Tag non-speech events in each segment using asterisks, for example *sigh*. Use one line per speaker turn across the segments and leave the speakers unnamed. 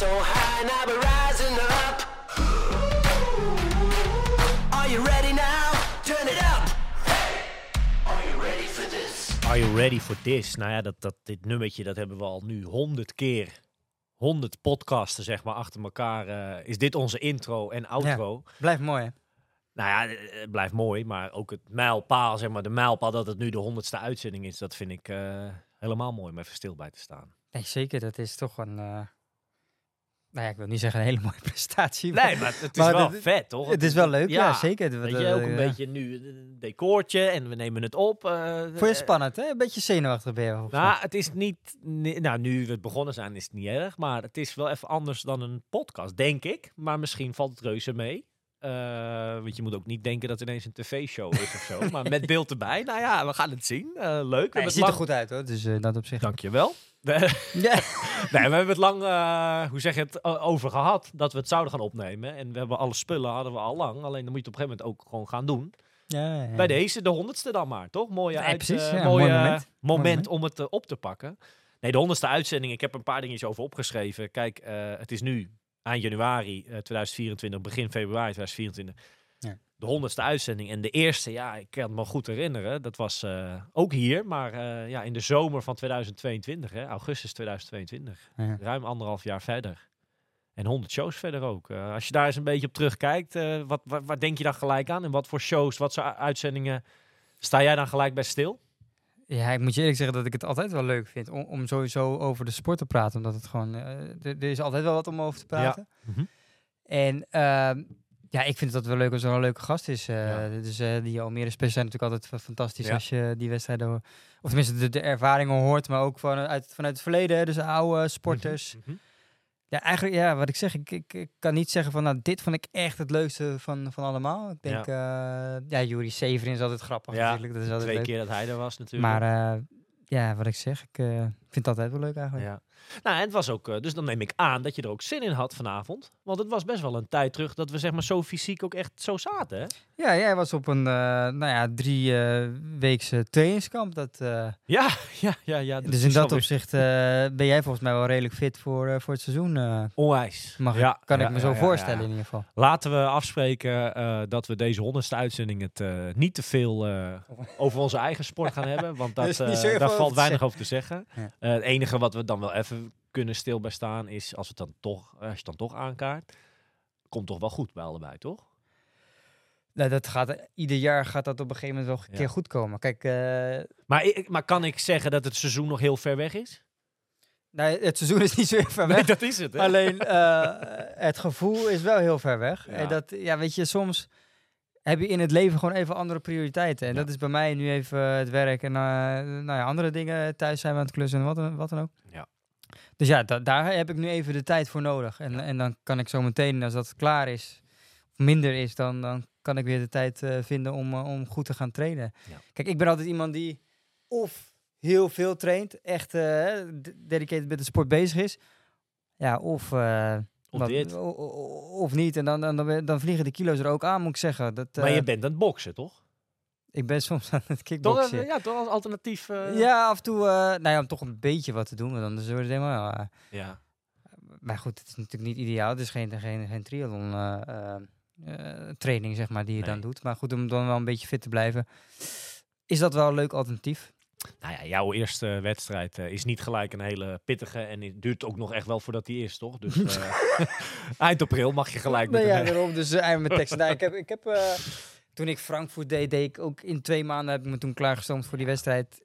So high, now we're rising up. Are you ready now? Turn it up. Are you ready for this?
Are you ready for this? Nou ja, dat, dat, dit nummertje dat hebben we al nu honderd keer. Honderd podcasten zeg maar achter elkaar. eh, is dit onze intro en outro?
Blijft mooi, hè?
Nou ja, het blijft mooi. Maar ook het mijlpaal, zeg maar de mijlpaal dat het nu de honderdste uitzending is. Dat vind ik eh, helemaal mooi om even stil bij te staan.
Nee, zeker. Dat is toch een... eh, nou ja, ik wil niet zeggen een hele mooie *laughs* prestatie.
Nee, maar het is
Maar
wel
het-
vet, toch?
Het is wel leuk, ja, zeker.
Weet
Dat-
je, ook een
eh,
beetje nu een decoortje en we nemen het op. eh,
Vond je het spannend, hè? Een beetje zenuwachtig ben je.
Nou, het is niet. ni- Nou, nu we het begonnen zijn, is het niet erg. Maar het is wel even anders dan een podcast, denk ik. Maar misschien valt het reuze mee. Eh, want je moet ook niet denken dat het ineens een tv-show is of zo. Maar met beeld erbij. Nou ja, we gaan het zien. Eh, leuk.
Nee, het
het
ziet er goed uit, hoor. Dus eh, dat op zich.
Dankjewel. *laughs* Nee, we hebben het lang, hoe zeg je het, over gehad dat we het zouden gaan opnemen. En we hebben alle spullen, hadden we al lang. Alleen dan moet je het op een gegeven moment ook gewoon gaan doen.
Ja, ja.
Bij deze, de honderdste dan maar, toch? Mooie,
Ja,
uit,
precies, ja,
mooie
mooi
moment,
moment.
Om het op te pakken. Nee, de honderdste uitzending. Ik heb een paar dingetjes over opgeschreven. Kijk, het is nu eind januari eh, 2024, begin februari 2024.
Ja.
De honderdste uitzending. En de eerste, ja, ik kan het me goed herinneren. Dat was eh, ook hier, maar eh, ja, in de zomer van 2022, hè, augustus 2022.
Ja.
Ruim anderhalf jaar verder. En 100 shows verder ook. Eh, als je daar eens een beetje op terugkijkt, eh wat, wat, waar denk je dan gelijk aan? En wat voor shows, wat voor uitzendingen sta jij dan gelijk bij stil?
Ja, ik moet je eerlijk zeggen dat ik het altijd wel leuk vind om, om sowieso over de sport te praten. Omdat het gewoon, eh, er is altijd wel wat om over te praten.
Mhm.
En ehm, ja, ik vind het wel leuk als er een leuke gast is. eh,
Ja.
Dus eh, die Almere Special zijn natuurlijk altijd fa- fantastisch
Ja.
als je die wedstrijden, of tenminste de, de ervaringen hoort, maar ook vanuit, vanuit het verleden. Dus oude sporters.
Mhm.
Ja, eigenlijk, ja, wat ik zeg, ik, ik, ik kan niet zeggen van, nou, dit vond ik echt het leukste van, van allemaal. Ik denk, ja, ja Juri Severin is altijd grappig
Ja,
natuurlijk. Dat is altijd
Twee
leuk.
keer dat hij er was natuurlijk.
Maar eh, ja, wat ik zeg, ik eh, vind het altijd wel leuk eigenlijk.
ja. Nou, en het was ook, eh, dus dan neem ik aan dat je er ook zin in had vanavond. Want het was best wel een tijd terug dat we zeg maar zo fysiek ook echt zo zaten, hè?
Ja, jij was op een, eh, nou ja, drie eh, weekse trainingskamp. Dat, *laughs*
Ja, ja, ja. ja
dus in dat opzicht ben jij volgens mij wel redelijk fit voor, voor het seizoen.
Onwijs.
mag
Ja,
ik, kan
ja,
ik me
ja,
zo voorstellen in ieder geval.
Laten we afspreken dat we deze honderdste uitzending het niet te veel over onze eigen sport gaan hebben. Want *laughs* dat,
zoveel
daar valt weinig over te zeggen. Het enige wat we dan wel even kunnen stil bij staan is als, het dan toch, als je het dan toch aankaart. Komt toch wel goed bij allebei, toch?
Nou, dat gaat, ieder jaar gaat dat op een gegeven moment wel een
Ja.
keer goed komen. Kijk, eh,
Maar, ik- maar kan ik zeggen dat het seizoen nog heel ver weg is?
nou, het seizoen is niet zo heel ver weg.
Nee, dat is het. Hè?
Alleen eh, het gevoel is wel heel ver weg.
Ja.
En dat, ja, weet je, soms heb je in het leven gewoon even andere prioriteiten. En
Ja.
dat is bij mij nu even het werk en eh, nou ja, andere dingen. Thuis zijn we aan het klussen en wat, wat dan ook.
Ja.
Dus ja, da- daar heb ik nu even de tijd voor nodig. En, en dan kan ik zo meteen, als dat klaar is, of minder is, dan, dan kan ik weer de tijd eh, vinden om, eh, om goed te gaan trainen.
Ja.
Kijk, ik ben altijd iemand die of heel veel traint, echt d- dedicated met de sport bezig is. Ja, of,
Of
wat- of niet. En dan, dan, dan, dan vliegen de kilo's er ook aan, moet ik zeggen. Dat,
Maar je bent aan het boksen, toch?
Ik ben soms *laughs* aan het
Toch, eh, ja, toch als alternatief. eh,
ja, af en toe, eh, nou ja, om toch een beetje wat te doen, want anders wordt het helemaal...
ja.
maar goed, het is natuurlijk niet ideaal. Het is geen, geen, geen triathlon eh, eh, eh, training, zeg maar, die je
Nee.
dan doet. Maar goed, om dan wel een beetje fit te blijven, is dat wel een leuk alternatief.
Nou ja, jouw eerste wedstrijd is niet gelijk een hele pittige. En het duurt ook nog echt wel voordat die is, toch? Dus eh, *laughs* eind april mag je gelijk met
Nee, ja, daarom. Dus uh, met teksten. Nou, ik heb, ik heb eh, toen ik Frankfurt deed, deed ik ook in twee maanden heb ik me toen klaargestoomd voor die wedstrijd.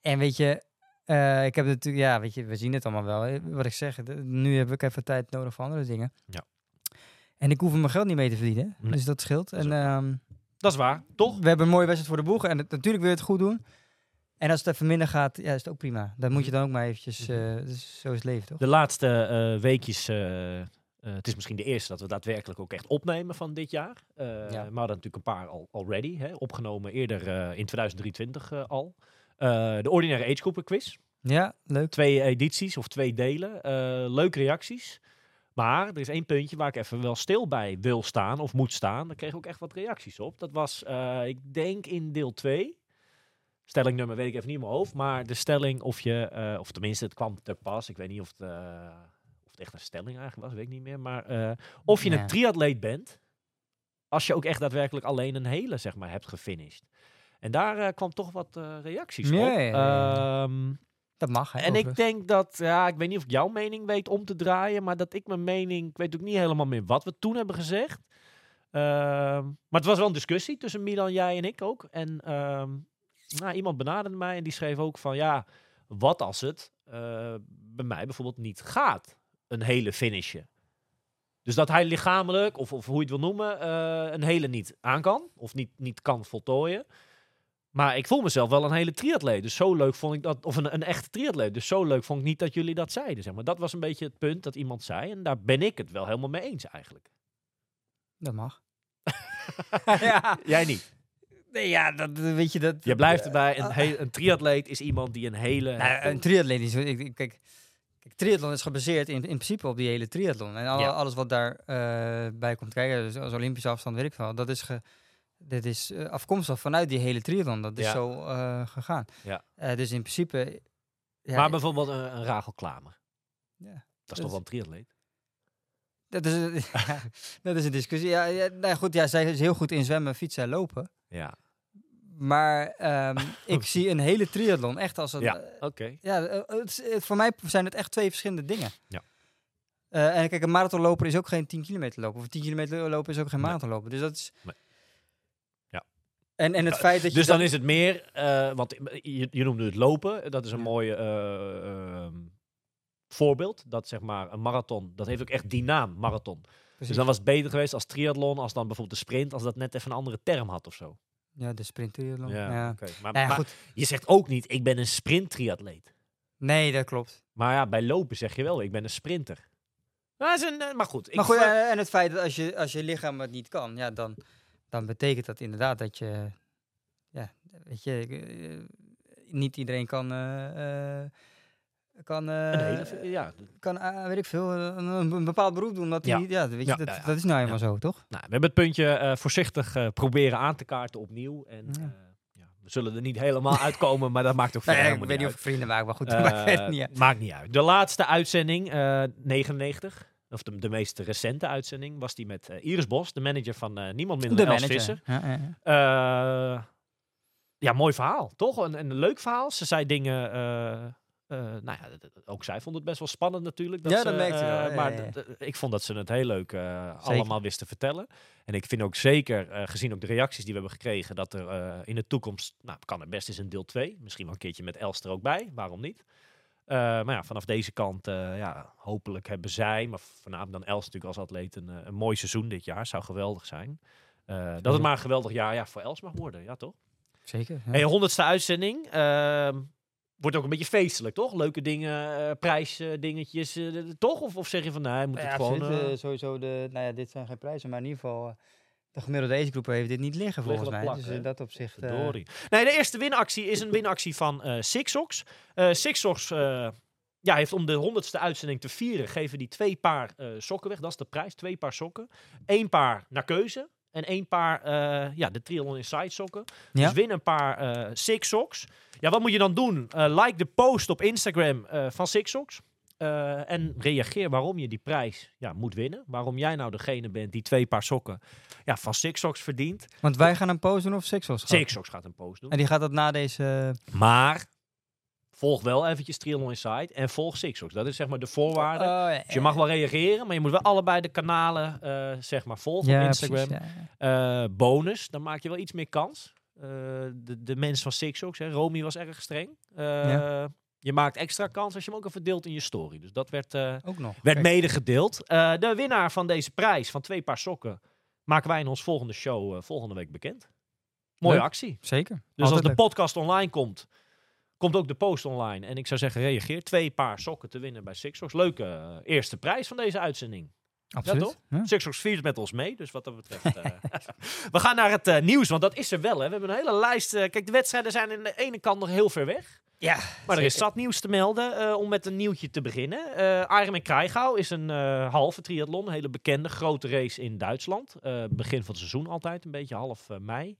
En weet je, eh, ik heb natuurlijk, ja, weet je, we zien het allemaal wel. Wat ik zeg, nu heb ik even tijd nodig voor andere dingen.
Ja.
En ik hoef mijn geld niet mee te verdienen,
Nee.
dus dat scheelt.
Dat is
En ehm,
Dat is waar, toch?
we hebben een mooie wedstrijd voor de boeg en het, natuurlijk wil je het goed doen. En als het even minder gaat, ja, is het ook prima. Dat moet je dan ook maar eventjes, dus zo is het leven, toch?
De laatste eh, weekjes eh, het is misschien de eerste dat we daadwerkelijk ook echt opnemen van dit jaar.
Ja.
Maar we hadden natuurlijk een paar al already, hè, opgenomen eerder eh, in 2023 eh, al. De ordinaire age groepen quiz.
Ja, leuk.
Twee edities of twee delen. Leuke reacties. Maar er is één puntje waar ik even wel stil bij wil staan of moet staan. Daar kreeg ik ook echt wat reacties op. Dat was, ik denk in deel 2. Stellingnummer weet ik even niet in mijn hoofd. Maar de stelling of je, of tenminste het kwam te pas. Ik weet niet of het, het echt een stelling eigenlijk was, weet ik niet meer. Maar eh, of je een triatleet bent. Als je ook echt daadwerkelijk alleen een hele, zeg maar, hebt gefinished. En daar eh, kwam toch wat eh, reacties
Ja,
op.
ja.
Ehm,
Dat mag, hè,
en ik denk dat, ja, ik weet niet of ik jouw mening weet om te draaien, maar dat ik mijn mening, ik weet ook niet helemaal meer wat we toen hebben gezegd. Ehm, maar het was wel een discussie tussen Milan, jij en ik ook. En ehm, nou, iemand benaderde mij en die schreef ook van, ja, wat als het bij mij bijvoorbeeld niet gaat, een hele finishen. Dus dat hij lichamelijk, of, of hoe je het wil noemen, eh, een hele niet aan kan, of niet, niet kan voltooien. Maar ik voel mezelf wel een hele triatleet. Dus zo leuk vond ik dat. Of een, een echte triatleet. Dus zo leuk vond ik niet dat jullie dat zeiden. Zeg maar. Dat was een beetje het punt dat iemand zei. En daar ben ik het wel helemaal mee eens eigenlijk.
Dat mag. *laughs* ja.
Jij niet.
Nee, ja, dat dat- weet je dat.
Je blijft erbij.
Ah.
Een, een triatleet is iemand die een hele.
Nou, een triatleet is. Ik, ik- kijk, kijk, triathlon is gebaseerd in, in principe op die hele triathlon. En al-
Ja.
alles wat daar eh, bij komt kijken, dus als Olympische afstand, weet ik veel, dat is, ge, dit is eh, afkomstig vanuit die hele triathlon. Dat is
Ja.
zo eh, gegaan.
Ja.
Dus in principe. Ja,
maar bijvoorbeeld een, een Rachel Klamer.
Ja.
Dat is toch wel een triatleet?
dat, is, een- *laughs* dat is een discussie. Ja, ja, nou goed, ja, zij is heel goed in zwemmen, fietsen en lopen.
Ja.
Maar ehm, *laughs* ik zie een hele triathlon echt als een.
Ja.
eh,
Oké.
Ja, eh, het, eh, voor mij zijn het echt twee verschillende dingen.
Ja.
En kijk, een marathonloper is ook geen 10 kilometer lopen. Of een 10 kilometer lopen is ook geen
Nee.
marathonloper. Dus dat is...
Nee. Ja.
En, en het feit dat je...
Dus dan is het meer. want je, je noemde het lopen. Dat is een mooi eh, ehm, voorbeeld. Dat zeg maar een marathon. Dat heeft ook echt die naam, marathon. Dus dan was het beter geweest als triathlon, als dan bijvoorbeeld de sprint, als dat net even een andere term had of zo.
Ja, de sprint triathlon. Ja.
oké. Maar,
Nou ja,
maar
goed.
je zegt ook niet, ik ben een sprint-triatleet.
Nee, dat klopt.
Maar ja, bij lopen zeg je wel, ik ben een sprinter. Dat is een, eh, maar goed. Ik
maar goed, eh, en het feit dat als je, als je lichaam het niet kan, ja, dan, dan betekent dat inderdaad dat je... Ja, weet je... eh, niet iedereen kan... kan, eh,
hele, ja,
kan, eh, weet ik veel, eh, een, een bepaald beroep doen. Dat
Ja.
die, ja, weet je, dat, dat is nou helemaal zo, toch?
nou, we hebben het puntje voorzichtig proberen aan te kaarten opnieuw. En we zullen er niet helemaal *laughs* uitkomen, maar dat maakt ook
Nee,
verder
ik weet
niet
of ik vrienden maak, maar goed, *laughs* dat maakt verder niet uit.
Maakt niet uit. De laatste uitzending, eh 99, of de, de meest recente uitzending, was die met Iris Bos, de manager van niemand minder
De
dan Els. Visser.
Ja, ja, ja.
Ja, mooi verhaal, toch? Een, een leuk verhaal. Ze zei dingen. Eh, nou ja, ook zij vond het best wel spannend natuurlijk.
Ja,
ze,
dat merkte wel,
eh,
ja,
maar
ja, ja.
ik vond dat ze het heel leuk eh, allemaal wist te vertellen. En ik vind ook zeker, gezien ook de reacties die we hebben gekregen, dat er in de toekomst, nou, kan er best eens een deel 2. Misschien wel een keertje met Els er ook bij. Waarom niet? Maar ja, vanaf deze kant, ja, hopelijk hebben zij, maar voornamelijk dan Els natuurlijk als atleet, een, een mooi seizoen dit jaar. Zou geweldig zijn. Dat het maar een geweldig jaar ja, voor Els mag worden, ja toch?
Zeker. ja.
Hey, honderdste uitzending. Wordt ook een beetje feestelijk, toch? Leuke dingen, eh prijsdingetjes, eh, toch? Of, of zeg je van, hij moet
Ja,
het gewoon...
absoluut,
eh,
sowieso, de, nou ja, dit zijn geen prijzen, maar in ieder geval, de gemiddelde agegroep heeft dit niet liggen volgens mij.
wat
dus in dat opzicht...
Nee, de eerste winactie is een winactie van Sixox. Sixox ja, heeft om de honderdste uitzending te vieren, geven die twee paar sokken weg. Dat is de prijs, twee paar sokken. Eén paar naar keuze. En één paar, eh, ja, de Triathlon Inside sokken.
Ja.
Dus win een paar eh Sixox. Ja, wat moet je dan doen? Eh, like de post op Instagram eh, van Sixox. Eh, en reageer waarom je die prijs ja, moet winnen. Waarom jij nou degene bent die twee paar sokken ja, van Sixox verdient.
Want wij gaan een post doen of gaat?
Sixox gaat een post doen.
En die gaat dat na deze...
Maar volg wel eventjes Triathlon Inside en volg Sixox. Dat is zeg maar de voorwaarde.
Oh, ja,
dus je mag wel reageren, maar je moet wel allebei de kanalen zeg maar volgen
ja,
op Instagram.
precies,
bonus, dan maak je wel iets meer kans. Eh, de, de mens van Sixox, hè, Romy was erg streng. Eh,
Ja.
Je maakt extra kans als je hem ook even deelt in je story. Dus dat werd, eh,
Ook nog.
werd
Kijk,
mede gedeeld. Eh, de winnaar van deze prijs van twee paar sokken maken wij in ons volgende show volgende week bekend. Mooie
Leuk.
actie.
Zeker.
Dus als de
leuk.
podcast online komt, komt ook de post online. En ik zou zeggen, reageer. Twee paar sokken te winnen bij Sixox. Leuke eerste prijs van deze uitzending.
Absoluut.
toch?
Ja.
Sixers viert met ons mee, dus wat dat betreft. eh, *laughs* we gaan naar het eh, nieuws, want dat is er wel. Hè. We hebben een hele lijst. eh, kijk, de wedstrijden zijn aan de ene kant nog heel ver weg.
Ja,
Maar er is zat nieuws te melden om met een nieuwtje te beginnen. Uh, Ironman Kraaiengouw is een halve triathlon, een hele bekende grote race in Duitsland. Begin van het seizoen altijd, een beetje half mei.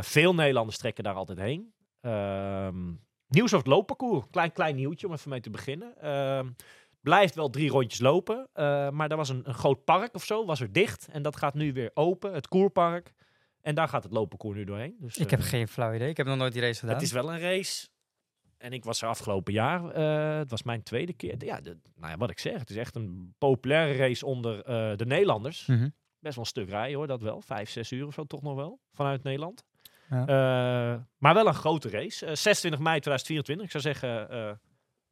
veel Nederlanders trekken daar altijd heen. Ehm, nieuws over het loopparcours, klein klein nieuwtje om even mee te beginnen. Blijft wel drie rondjes lopen, uh, maar er was een, een groot park of zo, was er dicht. En dat gaat nu weer open, het Koerpark. En daar gaat het loopparcours nu doorheen. Dus,
ik heb geen flauw idee, ik heb nog nooit die race gedaan.
Het is wel een race en ik was er afgelopen jaar. Uh, het was mijn tweede keer. Ja, de, nou ja, wat ik zeg. Het is echt een populaire race onder uh, de Nederlanders.
Mm -hmm.
Best wel een stuk rijden hoor, dat wel. Vijf, zes uur of zo toch nog wel. Vanuit Nederland.
Ja.
Uh, maar wel een grote race. 26 mei 2024. Ik zou zeggen,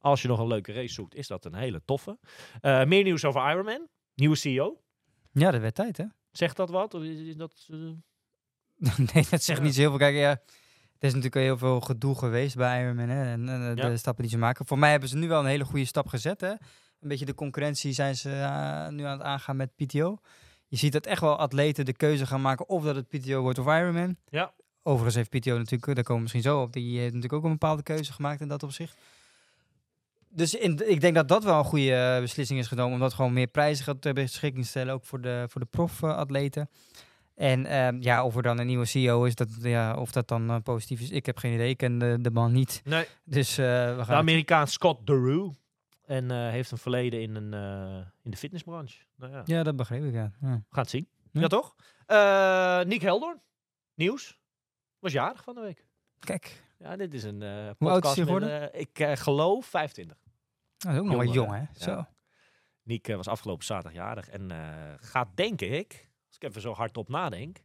als je nog een leuke race zoekt, is dat een hele toffe. Eh, meer nieuws over Ironman. Nieuwe CEO.
Ja, dat werd tijd hè. *laughs*
Zegt dat wat? Of is dat,
nee, dat zegt niet zo heel veel. Kijk, ja, er is natuurlijk heel veel gedoe geweest bij Ironman hè, en, en de
Ja.
stappen die ze maken. Voor mij hebben ze nu wel een hele goede stap gezet. Hè. Een beetje de concurrentie zijn ze uh, nu aan het aangaan met PTO. Je ziet dat echt wel atleten de keuze gaan maken of dat het PTO wordt of Ironman.
Ja.
Overigens heeft PTO natuurlijk, daar komen we misschien zo op, die heeft natuurlijk ook een bepaalde keuze gemaakt in dat opzicht. Dus in, ik denk dat dat wel een goede uh, beslissing is genomen, om dat gewoon meer prijzen ter beschikking te stellen, ook voor de, voor de profatleten. En um, ja, of er dan een nieuwe CEO is, dat, ja, of dat dan uh, positief is, ik heb geen idee. Ik ken de, de man niet.
Nee.
Dus uh, we gaan.
De Amerikaan Scott Deroux. En uh, heeft een verleden in, een, in de fitnessbranche. Nou, ja.
ja, dat begreep ik, ja.
het zien.
Ja.
Ja, toch? Nick Heldorn. Nieuws. Was jarig van de week.
Kijk.
Ja, dit is een podcast.
Hoe oud is geworden?
ik geloof 25.
Dat is ook nog wel jong, hè? Zo.
Ja. Nick uh, was afgelopen zaterdag jarig en uh, gaat, denk ik, als ik even zo hardop nadenk,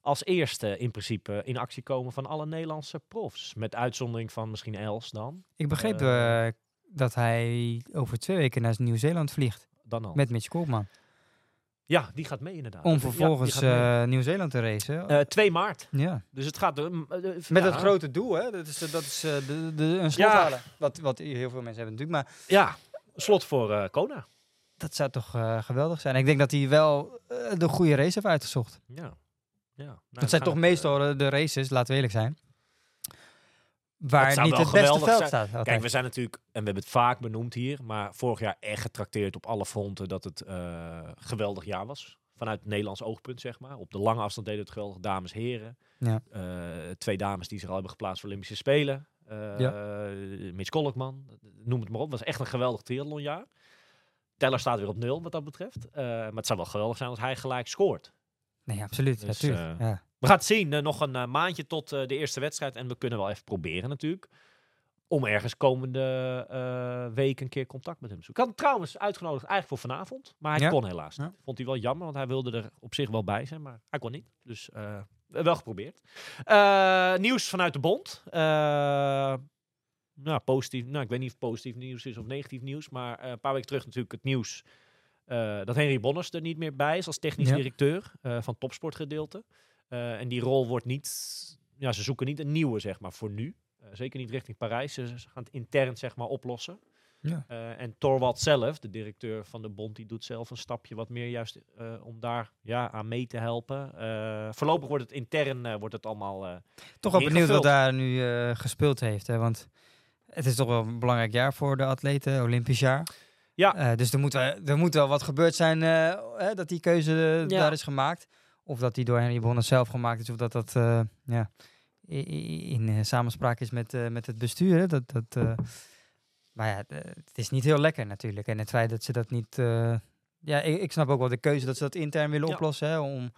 als eerste in principe in actie komen van alle Nederlandse profs. Met uitzondering van misschien Els dan.
Ik begreep uh, dat hij over twee weken naar Nieuw-Zeeland vliegt.
Dan al.
Met Mitch Koopman.
Ja, die gaat mee inderdaad.
Om vervolgens ja, uh, Nieuw-Zeeland te racen.
Uh, 2 maart.
Ja.
Dus het gaat... Uh,
Met het grote doel, hè? Dat is, dat is de, de, een slot
Ja.
halen. Wat, wat heel veel mensen hebben natuurlijk. Maar
Ja, slot voor Kona.
dat zou toch geweldig zijn. Ik denk dat hij wel de goede race heeft uitgezocht.
Ja. ja. Nou,
dat zijn toch meestal de races, laten we eerlijk zijn. Waar niet het beste
geweldig
veld
zijn.
staat. altijd.
Kijk, we zijn natuurlijk, en we hebben het vaak benoemd hier, maar vorig jaar echt getrakteerd op alle fronten dat het uh, geweldig jaar was. Vanuit het Nederlands oogpunt, zeg maar. Op de lange afstand deden het geweldig dames, heren.
Ja.
Uh, twee dames die zich al hebben geplaatst voor Olympische Spelen. Uh,
Ja.
Mitch Kolkman, noem het maar op. Het was echt een geweldig triathlonjaar. Teller staat weer op nul wat dat betreft. Maar het zou wel geweldig zijn als hij gelijk scoort.
Nee, absoluut.
Dus,
natuurlijk. ja.
We gaan het zien. Uh, nog een uh, maandje tot uh, de eerste wedstrijd. En we kunnen wel even proberen natuurlijk. Om ergens komende week een keer contact met hem te zoeken. Ik had hem trouwens uitgenodigd eigenlijk voor vanavond. Maar hij
Ja?
kon helaas niet.
Ja.
Vond hij wel jammer, want hij wilde er op zich wel bij zijn. Maar hij kon niet. Dus wel geprobeerd. Nieuws vanuit de bond. Nou, positief. Nou, ik weet niet of positief nieuws is of negatief nieuws. Maar een paar weken terug natuurlijk het nieuws. Uh, dat Henry Bonners er niet meer bij is als technisch
Ja.
directeur uh, van topsportgedeelte. Uh, en die rol wordt niet. Ja, ze zoeken niet een nieuwe, zeg maar, voor nu. Uh, zeker niet richting Parijs. Ze, ze gaan het intern, zeg maar, oplossen.
Ja.
Uh, en Torwald zelf, de directeur van de bond, die doet zelf een stapje wat meer juist uh, om daar ja, aan mee te helpen. Uh, voorlopig wordt het intern uh, wordt het allemaal. Uh,
Toch wel benieuwd wat daar nu uh, gespeeld heeft. Hè? Want het is toch wel een belangrijk jaar voor de atleten, Olympisch jaar.
Ja.
Uh, dus er moet, wel, er moet wel wat gebeurd zijn uh, hè, dat die keuze uh,
Ja.
daar is gemaakt. Of dat die door Henry Bonner zelf gemaakt is. Of dat dat uh, ja, i- i- in uh, samenspraak is met, uh, met het bestuur. Hè? Dat, dat, maar ja, het is niet heel lekker natuurlijk. En het feit dat ze dat niet... ja, ik, ik snap ook wel de keuze dat ze dat intern willen
Ja.
oplossen. Hè? Om,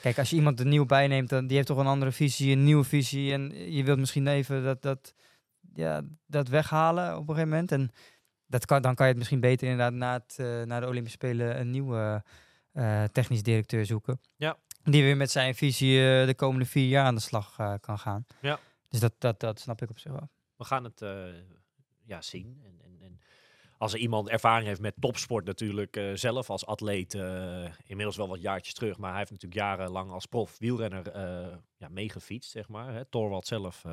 kijk, als je iemand er nieuw bijneemt, dan die heeft toch een andere visie, een nieuwe visie. En je wilt misschien even dat, dat, ja, dat weghalen op een gegeven moment. En dat kan, dan kan je het misschien beter inderdaad na, het, uh, na de Olympische Spelen een nieuwe technisch directeur zoeken.
Ja.
Die weer met zijn visie uh, de komende vier jaar aan de slag uh, kan gaan.
Ja.
Dus dat, dat, dat snap ik op zich wel.
we gaan het ja, zien. En, en, en als er iemand ervaring heeft met topsport natuurlijk, uh, zelf als atleet, uh, inmiddels wel wat jaartjes terug, maar hij heeft natuurlijk jarenlang als prof wielrenner uh, ja, meegefietst, zeg maar. Hè. Torwald zelf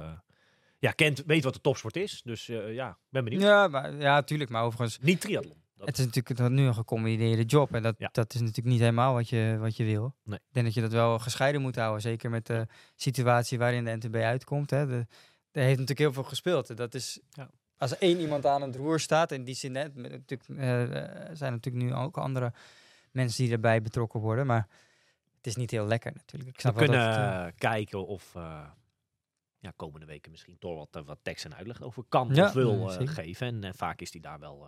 ja, kent, weet wat de topsport is, dus ja, ben benieuwd.
Ja, maar, ja, tuurlijk, maar overigens...
Niet triathlon. Dat-
Het is natuurlijk het- nu een gecombineerde job. En dat,
Ja.
dat is natuurlijk niet helemaal wat je, wat je wil.
Nee.
Ik denk dat je dat wel gescheiden moet houden. Zeker met de situatie waarin de NTB uitkomt. Hè. De, er heeft natuurlijk heel veel gespeeld. Dat is,
Ja.
Als één iemand aan het roer staat, in die zin hè, met- natuurlijk, eh, zijn natuurlijk nu ook andere mensen die erbij betrokken worden. Maar het is niet heel lekker natuurlijk. Ik
We
snap
kunnen
dat het, eh,
kijken of eh, ja, komende weken misschien Thor wat, wat tekst en uitleg over kan
Ja,
of wil
zeker.
geven. En vaak is die daar wel,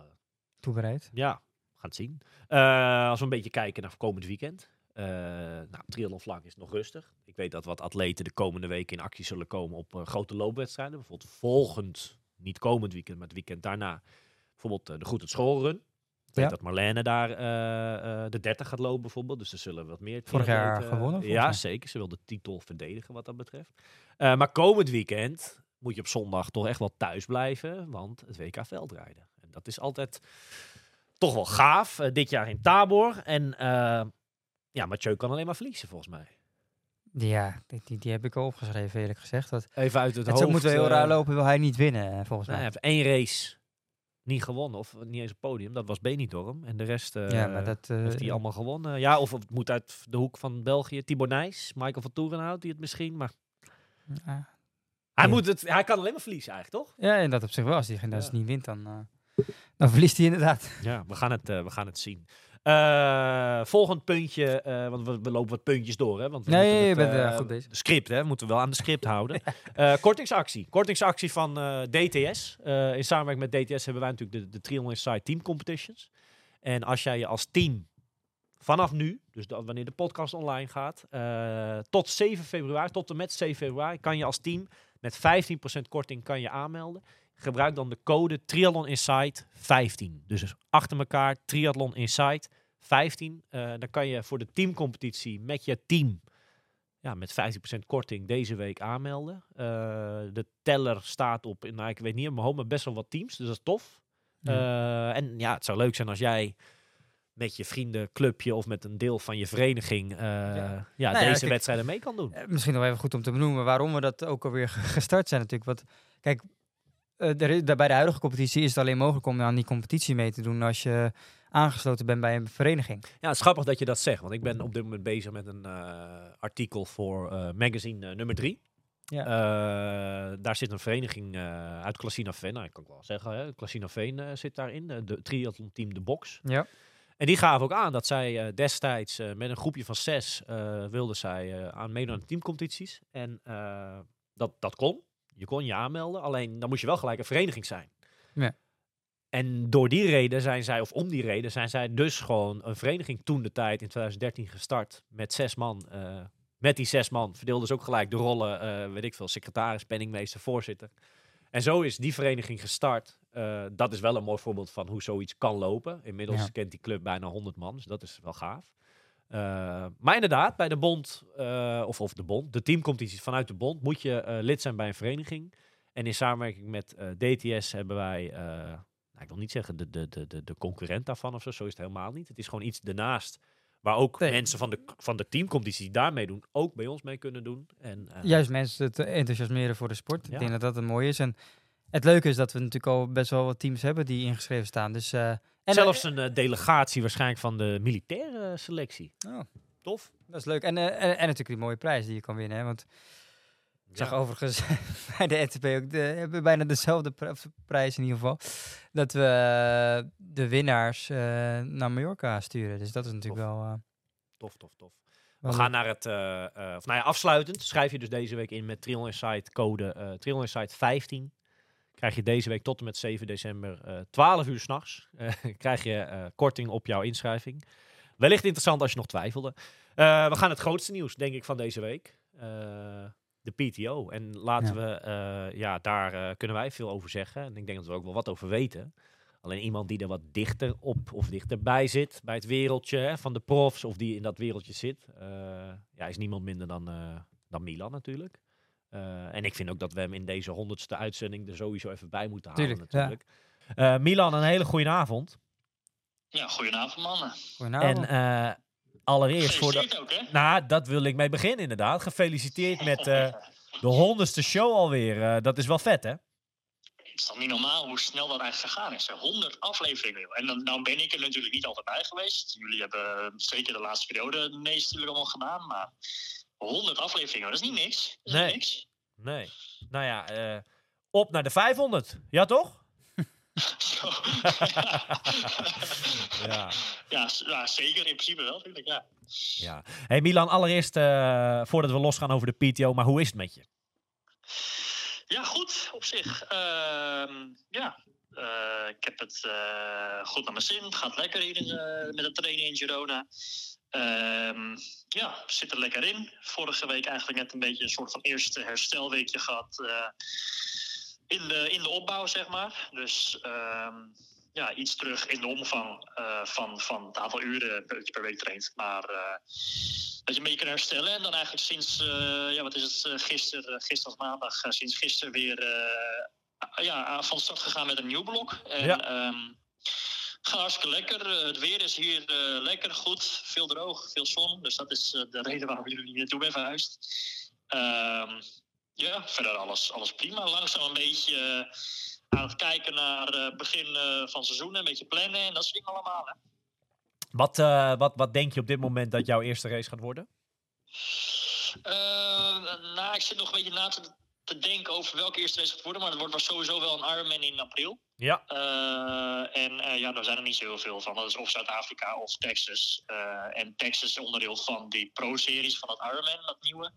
toebereid.
ja, we gaan het zien. Eh, als we een beetje kijken naar komend weekend. eh nou, vlak is nog rustig. Ik weet dat wat atleten de komende weken in actie zullen komen op eh, grote loopwedstrijden. Bijvoorbeeld volgend, niet komend weekend, maar het weekend daarna. Bijvoorbeeld de Goed het Schoolrun. Ik weet
Ja.
dat Marlene daar de 30 gaat lopen bijvoorbeeld. Dus er zullen wat meer
Vorig jaar gewonnen,
Ja,
mij.
zeker. Ze wil de titel verdedigen wat dat betreft. Maar komend weekend moet je op zondag toch echt wel thuis blijven. Want het WK veldrijden. Dat is altijd toch wel gaaf. Eh, dit jaar in Tabor. En eh, ja, Mathieu kan alleen maar verliezen volgens mij.
Ja, die, die, die heb ik al opgeschreven eerlijk gezegd. Dat,
Even uit het,
het
hoofd.
moet wel heel
eh,
raar lopen, wil hij niet winnen volgens
nou,
mij.
hij heeft één race niet gewonnen. Of niet eens een podium. Dat was Benidorm. En de rest
ja, maar dat...
heeft hij allemaal gewonnen. Ja, of het moet uit de hoek van België. Tibor Nijs, Michael van Toerenhout, die het misschien. Maar hij,
Ja.
moet het, hij kan alleen maar verliezen eigenlijk, toch?
Ja, en dat op zich wel. Als hij als
Ja.
niet wint, dan, dan verliest hij inderdaad.
Ja, we gaan het, eh, we gaan het zien. Eh, volgend puntje, eh, want we, we lopen wat puntjes door, hè? Want we
Nee,
moeten
je
het,
bent, eh, goed bezig.
de Script, hè? We moeten wel aan de script *laughs* houden. Kortingsactie. Kortingsactie van DTS. In samenwerking met DTS hebben wij natuurlijk de, de Trial Inside Team Competitions. En als jij je als team vanaf nu, dus dat wanneer de podcast online gaat, tot 7 februari, tot en met 7 februari, kan je als team met 15% korting kan je aanmelden. Gebruik dan de code Triathlon Insight 15. Dus achter elkaar Triathlon Insight 15. Eh, dan kan je voor de teamcompetitie met je team ja, met 15% korting deze week aanmelden. Eh, de teller staat op, nou, ik weet niet in mijn hoofd, maar best wel wat teams. Dus dat is tof. Eh, en ja, het zou leuk zijn als jij met je vriendenclubje of met een deel van je vereniging eh, ja.
ja,
deze
kijk,
wedstrijden mee kan doen.
Misschien nog even goed om te benoemen waarom we dat ook alweer ge- *laughs* gestart zijn natuurlijk. Want kijk, eh, bij de huidige competitie is het alleen mogelijk om aan die competitie mee te doen als je aangesloten bent bij een vereniging.
Ja, het is grappig dat je dat zegt, want ik ben op dit moment bezig met een eh, artikel voor eh, magazine nummer 3.
Ja.
daar zit een vereniging uit Klassinaveen, nou, ik kan ik wel zeggen, hè, Klassinaveen eh zit daarin, de triathlon team De Box.
Ja.
En die gaven ook aan dat zij destijds met een groepje van zes wilden zij aan meedoen aan teamcompetities. En dat, dat kon. Je kon je aanmelden, alleen dan moest je wel gelijk een vereniging zijn.
Ja.
En door die reden zijn zij, of om die reden, zijn zij dus gewoon een vereniging toen de tijd in 2013 gestart met zes man. eh, met die zes man verdeelden ze ook gelijk de rollen, eh, weet ik veel, secretaris, penningmeester, voorzitter. En zo is die vereniging gestart. Eh, dat is wel een mooi voorbeeld van hoe zoiets kan lopen. Inmiddels
Ja.
kent die club bijna 100 man, dus dat is wel gaaf. Eh, maar inderdaad, bij de bond, eh, of, of de bond, de teamcompetities vanuit de bond, moet je eh, lid zijn bij een vereniging. En in samenwerking met DTS hebben wij, nou, ik wil niet zeggen de, de, de, de, concurrent daarvan of zo, zo is het helemaal niet. Het is gewoon iets ernaast, waar ook
Nee.
mensen van de, van de teamcompetitie die daarmee doen, ook bij ons mee kunnen doen. En,
Juist mensen te enthousiasmeren voor de sport.
Ja.
Ik denk dat dat een mooi is. En het leuke is dat we natuurlijk al best wel wat teams hebben die ingeschreven staan. Dus, eh, en
zelfs een eh, delegatie waarschijnlijk van de militaire selectie.
Oh,
Tof.
dat is leuk. En, eh, en, en natuurlijk die mooie prijs die je kan winnen. Hè? Want ik zag
Ja.
overigens *laughs* bij de NTP ook de, hebben bijna dezelfde prijs in ieder geval. Dat we eh, de winnaars eh, naar Mallorca sturen. Dus dat is natuurlijk wel... eh,
Tof, tof, tof. We gaan naar het, eh, eh, of nou ja, afsluitend schrijf je dus deze week in met Trial Insight code uh, Trial Insight 15. Krijg je deze week tot en met 7 december eh 12 uur s'nachts. eh *laughs* krijg je eh, korting op jouw inschrijving. Wellicht interessant als je nog twijfelde. Eh, we gaan het grootste nieuws, denk ik, van deze week. Eh, de PTO. En laten
Ja.
we, eh, ja, daar eh, kunnen wij veel over zeggen. En ik denk dat we ook wel wat over weten. Alleen iemand die er wat dichter op of dichterbij zit bij het wereldje hè, van de profs of die in dat wereldje zit, eh, ja, is niemand minder dan, eh, dan Milan natuurlijk. Eh, en ik vind ook dat we hem in deze honderdste uitzending er sowieso even bij moeten halen
Tuurlijk, ja.
natuurlijk. Eh, Milan, een hele goede avond.
Ja, goedenavond mannen.
Goedenavond.
En eh, allereerst voor de...
Gefeliciteerd ook, hè?
Nou, dat wil ik mee beginnen inderdaad. Gefeliciteerd met eh, de honderdste show alweer. Dat is wel vet, hè?
het is dan niet normaal hoe snel dat eigenlijk gegaan is. hè. 100 afleveringen. En dan nou ben ik er natuurlijk niet altijd bij geweest. Jullie hebben zeker de laatste periode het meest natuurlijk allemaal gedaan. Maar 100 afleveringen, dat is niet niks. Is
Nee.
niet niks.
Nee. Nou ja, eh, op naar de 500. Ja, toch? *laughs* Ja.
ja, zeker. In principe wel, natuurlijk. Ja.
ja. Hey Milan, allereerst eh, voordat we losgaan over de PTO, maar hoe is het met je?
Ja, goed op zich. Ehm, ja, eh, ik heb het goed naar mijn zin. Het gaat lekker hier in, met het trainen in Girona. Ehm, ja, zit er lekker in. Vorige week eigenlijk net een beetje een soort van eerste herstelweekje gehad. eh, in, de, in de opbouw, zeg maar. Dus ehm, ja, iets terug in de omvang eh, van, van het aantal uren dat je per week traint. Maar eh, dat je een beetje kan herstellen. En dan eigenlijk sinds, ja, wat is het, gisteren, gisteren of maandag, sinds gisteren weer ja, van start gegaan met een nieuw blok. En,
Ja.
ehm, hartstikke lekker. Eh, het weer is hier eh, lekker, goed. Veel droog, veel zon. Dus dat is eh, de reden waarom jullie hier naartoe ben verhuisd. Ehm, ja, verder alles, alles prima. Langzaam een beetje aan het kijken naar het begin van seizoen. Een beetje plannen en dat soort dingen allemaal. Hè.
Wat, wat, wat denk je op dit moment dat jouw eerste race gaat worden?
Nou, ik zit nog een beetje na te, te denken over welke eerste race het gaat worden. Maar het wordt sowieso wel een Ironman in april.
Ja.
Eh, en eh, ja, daar zijn er niet zo heel veel van. Dat is of Zuid-Afrika of Texas. Eh, en Texas is onderdeel van die pro-series van dat Ironman, dat nieuwe.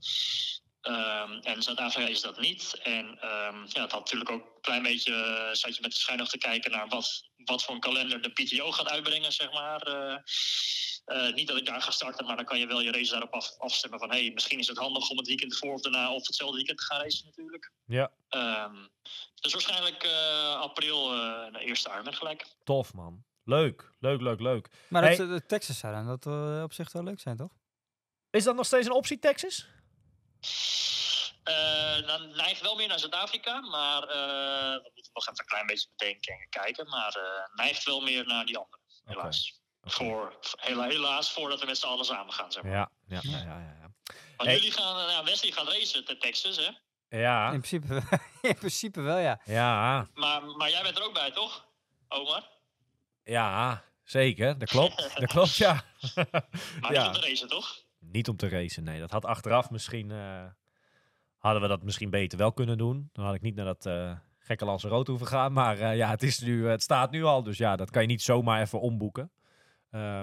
Ehm, en Zuid-Afrika is dat niet. En ehm, ja, het had natuurlijk ook een klein beetje... eh, zat je met de schijn nog te kijken naar wat, wat voor een kalender de PTO gaat uitbrengen, zeg maar. Eh, eh, niet dat ik daar ga starten, maar dan kan je wel je race daarop af, afstemmen van... hey, misschien is het handig om het weekend ervoor of daarna of hetzelfde weekend te gaan racen natuurlijk.
Ja.
Ehm, dus waarschijnlijk eh, april eh, de eerste Ironman gelijk.
Tof, man. Leuk, leuk, leuk, leuk.
Maar
Hey.
dat, de Texas zou dan dat op zich wel leuk zijn, toch?
Is dat nog steeds een optie, Texas?
Eh, dan neigt wel meer naar Zuid-Afrika, maar eh dat moeten we nog even een klein beetje bedenken en kijken. Maar eh neigt wel meer naar die andere, helaas. Voor, hela- helaas voordat we met z'n allen samen gaan, zeg maar.
Ja, ja, ja, ja. ja.
Want
Hey.
jullie gaan, ja, Wesley gaat racen te Texas, hè?
Ja,
In, principe, *laughs* in principe wel, ja.
ja,
Maar, maar jij bent er ook bij, toch, Omar?
ja, zeker. Dat klopt, dat klopt, ja. *laughs*
Maar *laughs*
Ja.
niet om te racen, toch?
Niet om te racen, nee. Dat had achteraf misschien... eh, hadden we dat misschien beter wel kunnen doen. Dan had ik niet naar dat eh gekke Rood hoeven gaan. Maar eh, ja, het, is nu, het staat nu al. Dus ja, dat kan je niet zomaar even omboeken.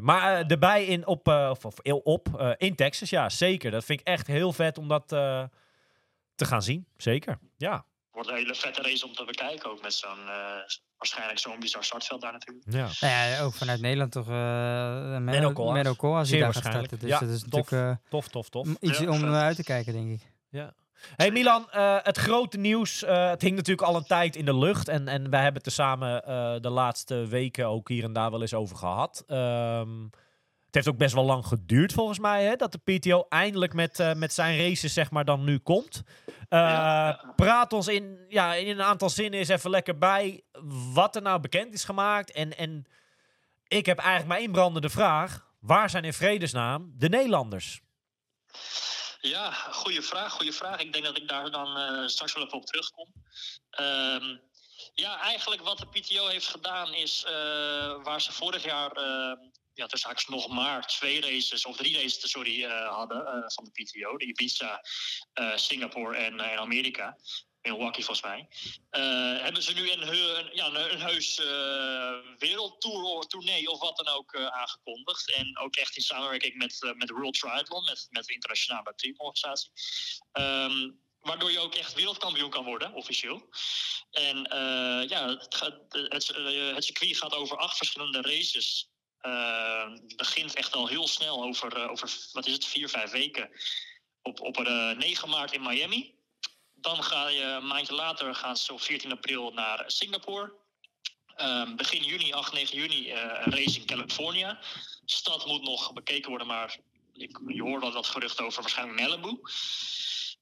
Maar erbij in, op, of, of op, in Texas, ja, zeker. Dat vind ik echt heel vet om dat te gaan zien. Zeker, ja.
Wordt een hele vette race om te bekijken, ook met zo'n, eh, waarschijnlijk zo'n bizar startveld daar natuurlijk.
ja.
Nou ja, ook vanuit Nederland toch. uh,
Koolhaas
die
Zeer
daar gaat starten. Dus
Ja,
dat is
tof.
natuurlijk eh,
Tof, tof, tof.
iets
Ja,
om
vet.
naar uit te kijken, denk ik.
Ja. Hey Milan, eh, het grote nieuws. eh, het hing natuurlijk al een tijd in de lucht. En, en wij hebben het er samen eh, de laatste weken ook hier en daar wel eens over gehad. Ehm, het heeft ook best wel lang geduurd volgens mij. Hè, dat de PTO eindelijk met, eh, met zijn races zeg maar dan nu komt. Eh,
Ja.
Praat ons in, ja, in een aantal zinnen eens even lekker bij. Wat er nou bekend is gemaakt. En, en ik heb eigenlijk maar één brandende vraag. Waar zijn in vredesnaam de Nederlanders?
Ja, goede vraag, goede vraag. Ik denk dat ik daar dan eh, straks wel even op terugkom. Ehm, ja, eigenlijk wat de PTO heeft gedaan is waar ze vorig jaar, eh ja, tussen haakjes nog maar twee races, of drie races, sorry, eh, hadden eh, van de PTO. De Ibiza, eh, Singapore en, en Amerika. Milwaukee volgens mij. Hebben ze nu een, een, ja, een, een heus eh wereldtour of tournee of wat dan ook aangekondigd. En ook echt in samenwerking met, met World Triathlon, met, met de internationale teamorganisatie. Ehm, waardoor je ook echt wereldkampioen kan worden, officieel. En ja, het, gaat- het, het circuit gaat over acht verschillende races. Eh, begint echt al heel snel over, eh, over wat is het, vier, vijf weken. Op, op eh, 9 maart in Miami. Dan ga je een maandje later gaan ze op 14 april naar Singapore. Ehm, begin juni, 8, 9 juni, eh, een race in California. Stad moet nog bekeken worden, maar ik, je hoort al wat gerucht over waarschijnlijk Malibu.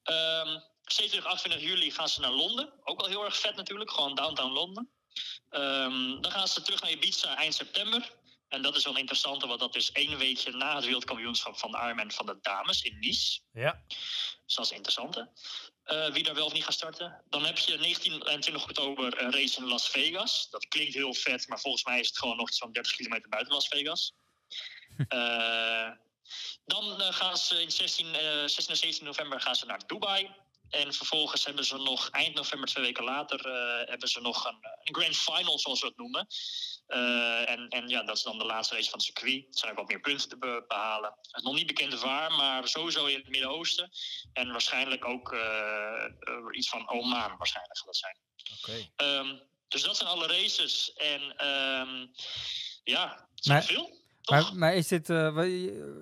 Ehm 27, 28 juli gaan ze naar Londen. Ook wel heel erg vet natuurlijk, gewoon downtown Londen. Ehm, dan gaan ze terug naar Ibiza eind september. En dat is wel een interessante, want dat is één weekje na het wereldkampioenschap van de Ironman van de dames in Nice.
Ja.
Dus dat is interessant. eh, wie daar wel of niet gaat starten. Dan heb je 19 en 20 oktober een race in Las Vegas. Dat klinkt heel vet, maar volgens mij is het gewoon nog iets van 30 kilometer buiten Las Vegas. *laughs* Eh, dan eh, gaan ze in 16, eh, 16 en 17 november gaan ze naar Dubai. En vervolgens hebben ze nog eind november, twee weken later, eh, hebben ze nog een, een grand final, zoals we het noemen. Eh, en, en ja, dat is dan de laatste race van het circuit. Er zijn ook wat meer punten te be- behalen. Het is nog niet bekend waar, maar sowieso in het Midden-Oosten. En waarschijnlijk ook eh, iets van Oman, waarschijnlijk gaat dat zijn.
Oké.
Ehm, dus dat zijn alle races. En ehm, ja, het zijn
Maar-
veel.
Maar, maar is dit... eh,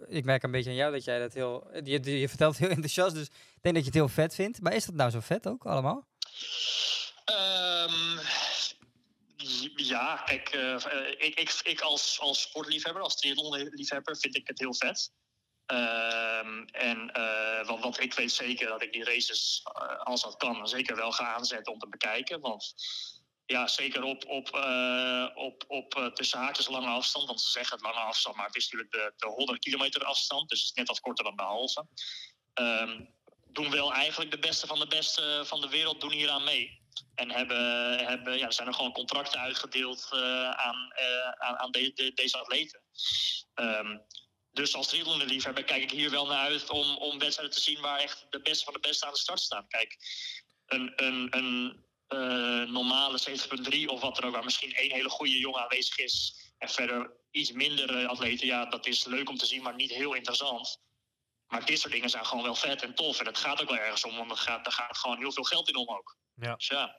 ik merk een beetje aan jou dat jij dat heel... Je, je, je vertelt heel *laughs* enthousiast, dus ik denk dat je het heel vet vindt. Maar is dat nou zo vet ook, allemaal?
Ehm, ja, kijk, eh, ik, ik, als, als sportliefhebber, als triathlonliefhebber, vind ik het heel vet. Ehm, en eh, want, ik weet zeker dat ik die races, eh, als dat kan, zeker wel ga aanzetten om te bekijken. Want ja, zeker op, op, eh, op, op haakjes lange afstand. Want ze zeggen het lange afstand, maar het is natuurlijk de, de 100 kilometer afstand. Dus het is net wat korter dan de halve. Ehm, doen wel eigenlijk de beste van de beste van de wereld doen hier aan mee. En hebben, hebben, ja, zijn er gewoon contracten uitgedeeld eh, aan, eh, aan, aan de- deze atleten. Ehm, dus als triathlon-liefhebber kijk ik hier wel naar uit om, om wedstrijden te zien waar echt de beste van de beste aan de start staan. Kijk, een, een, een eh, normale 70.3 of wat er ook, waar misschien één hele goede jongen aanwezig is. En verder iets minder atleten, ja, dat is leuk om te zien, maar niet heel interessant. Maar dit soort dingen zijn gewoon wel vet en tof. En het gaat ook wel ergens om, want er gaat, er gaat gewoon heel veel geld in om ook.
Ja.
Dus ja.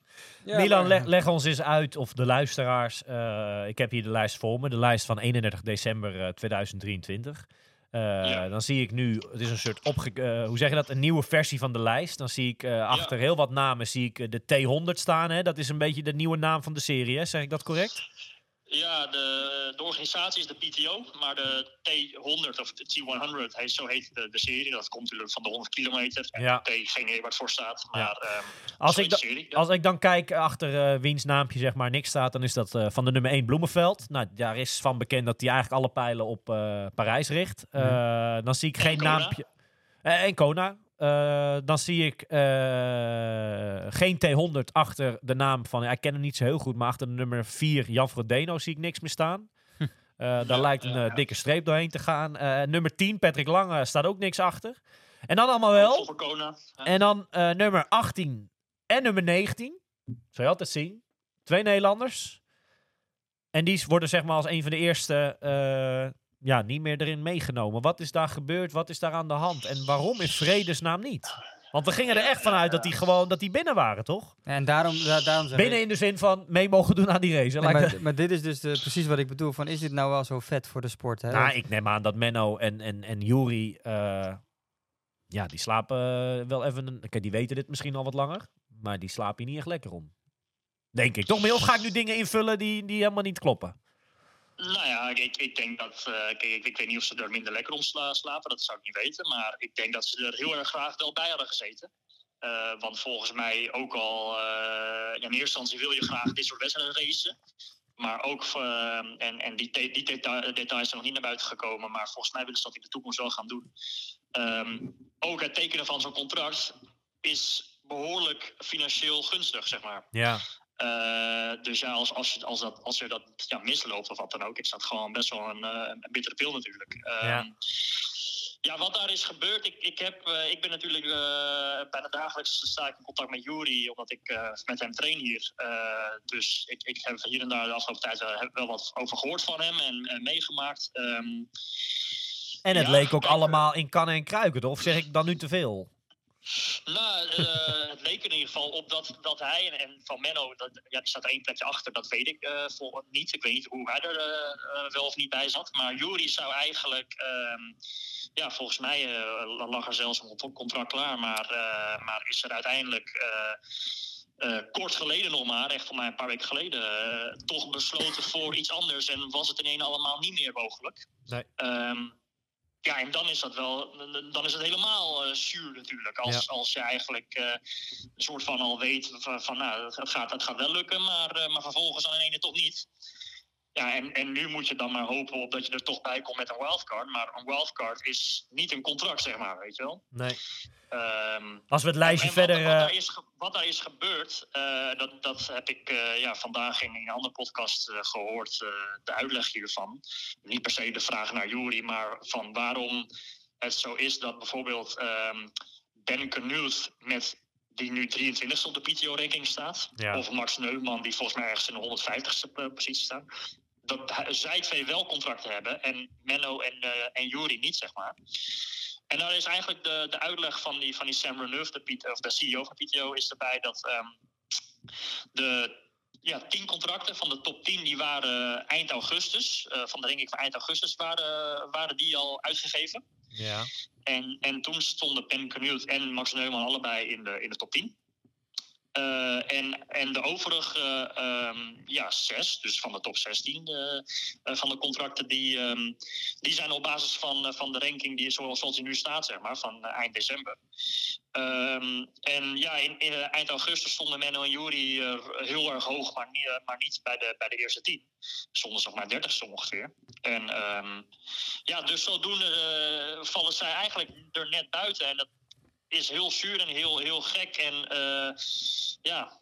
Milan, leg, leg ons eens uit, of de luisteraars. eh, ik heb hier de lijst voor me. De lijst van 31 december eh, 2023. Eh,
Ja.
Dan zie ik nu, het is een soort opge... eh, hoe zeg je dat? Een nieuwe versie van de lijst. Dan zie ik eh, achter heel wat namen zie ik eh, de T100 staan. Hè? Dat is een beetje de nieuwe naam van de serie, hè? Zeg ik dat correct?
Ja, de, de organisatie is de PTO, maar de T100 of de T100, heet, zo heet de, de serie. Dat komt natuurlijk van de 100 kilometer. En
Ja.
T, geen idee waar het voor staat, maar
Ja.
ehm,
Als ik,
heet
da-
de serie. Ja.
als ik dan kijk achter eh wiens naampje zeg maar niks staat, dan is dat eh, van de nummer 1 Bloemenveld. Nou, daar is van bekend dat hij eigenlijk alle pijlen op eh, Parijs richt. Eh, Dan zie ik geen
Kona.
naampje. En Kona. Eh, dan zie ik eh, geen T100 achter de naam van, ja, ik ken hem niet zo heel goed, maar achter de nummer 4 Jan Frodeno zie ik niks meer staan. Eh, daar
Ja,
lijkt een
ja,
dikke streep doorheen te gaan. Eh, nummer 10 Patrick Lange staat ook niks achter. En dan allemaal wel. En dan eh, nummer 18 en nummer 19. Zou je altijd zien. Twee Nederlanders. En die worden zeg maar als een van de eerste eh, ja, niet meer erin meegenomen. Wat is daar gebeurd? Wat is daar aan de hand? En waarom in vredesnaam niet? Want we gingen er echt vanuit dat die gewoon dat die binnen waren, toch?
En daarom, da- daarom
Binnen in de zin van mee mogen doen aan die race.
Nee, maar, maar dit is dus de, precies wat ik bedoel. Van, is dit nou wel zo vet voor de sport? Hè?
Nou, ik neem aan dat Menno en, en, en Jury, eh, ja, die slapen eh, wel even... Een, kijk, die weten dit misschien al wat langer, maar die slapen hier niet echt lekker om. Denk ik. Toch? Maar of ga ik nu dingen invullen die, die helemaal niet kloppen?
Nou ja, ik, denk dat. eh, ik, ik weet niet of ze er minder lekker om sla- slapen, dat zou ik niet weten. Maar ik denk dat ze er heel erg graag wel bij hadden gezeten. Eh, want volgens mij ook al. eh, in eerste instantie wil je graag dit soort wedstrijden racen. Maar ook. en en die, die deta- details zijn nog niet naar buiten gekomen. Maar volgens mij willen ze dat in de toekomst wel gaan doen. Ehm, ook het tekenen van zo'n contract is behoorlijk financieel gunstig, zeg maar.
Ja.
Eh, dus ja, als, als, als, dat, als je dat ja, misloopt of wat dan ook, is dat gewoon best wel een, eh, een bittere pil natuurlijk. Ehm,
Ja.
ja, wat daar is gebeurd, ik, ik, heb, eh, ik ben natuurlijk eh, bijna dagelijks sta ik in contact met Juri, omdat ik met hem train hier. Dus ik, ik heb hier en daar de afgelopen tijd wel, wat over gehoord van hem en, en meegemaakt. Ehm,
En het
Ja,
leek ook allemaal in kannen en kruiken? Of zeg ik dan nu te veel?
Nou, eh, het *laughs* leek in ieder geval op dat, dat hij en, en van Menno, dat, ja, die staat er één plekje achter, dat weet ik eh, vol, niet. Ik weet niet hoe hij er eh, eh, wel of niet bij zat. Maar Jury zou eigenlijk, ehm, ja, volgens mij eh, lag er zelfs een cont- contract klaar, maar, eh, maar is er uiteindelijk. eh, eh, kort geleden nog maar, echt voor mij een paar weken geleden, eh, toch besloten voor iets anders en was het ineens allemaal niet meer mogelijk.
Nee.
Ehm, ja, en dan is dat wel, dan is het helemaal eh zuur natuurlijk. Als, als je eigenlijk eh, een soort van al weet van, van nou, het gaat, het gaat wel lukken, maar, eh, maar vervolgens aan de ene toch niet. Ja, en, en nu moet je dan maar hopen op dat je er toch bij komt met een wildcard. Maar een wildcard is niet een contract, zeg maar, weet je wel.
Nee.
Ehm,
Als we het lijstje
wat-
verder...
Wat,
eh,
daar is, ge- wat daar is gebeurd, eh, dat, dat heb ik eh, ja, vandaag in een andere podcast eh, gehoord, eh, de uitleg hiervan. Niet per se de vraag naar Jury, maar van waarom het zo is dat bijvoorbeeld ehm Ben met die nu 23 op de PTO-ranking staat.
Ja.
Of Max Neumann, die volgens mij ergens in de 150ste eh, positie staat. Dat zij twee wel contracten hebben en Menno en, en Jury niet, zeg maar. En daar is eigenlijk de, de uitleg van die, van die Sam Reneuf, de, of de CEO van PTO, is erbij dat ehm, de ja, tien contracten van de top 10 die waren eind augustus, eh, van de ranking van eind augustus, waren, waren die al uitgegeven.
Ja.
En, en toen stonden Ben Knuth en Max Neumann allebei in de, in de top 10. Eh, en, en de overige ehm, ja, zes, dus van de top 16 eh, eh, van de contracten, die, ehm, die zijn op basis van, van de ranking die zoals, zoals die nu staat, zeg maar, van eind december. Ehm, en ja, in, in, eind augustus stonden Menno en Jury heel erg hoog, maar niet, eh, maar niet bij, de, bij de eerste tien. Stonden ze nog maar dertigste ongeveer. En ja, dus zodoende vallen zij eigenlijk er net buiten. En is heel zuur en heel, heel gek. En eh, ja,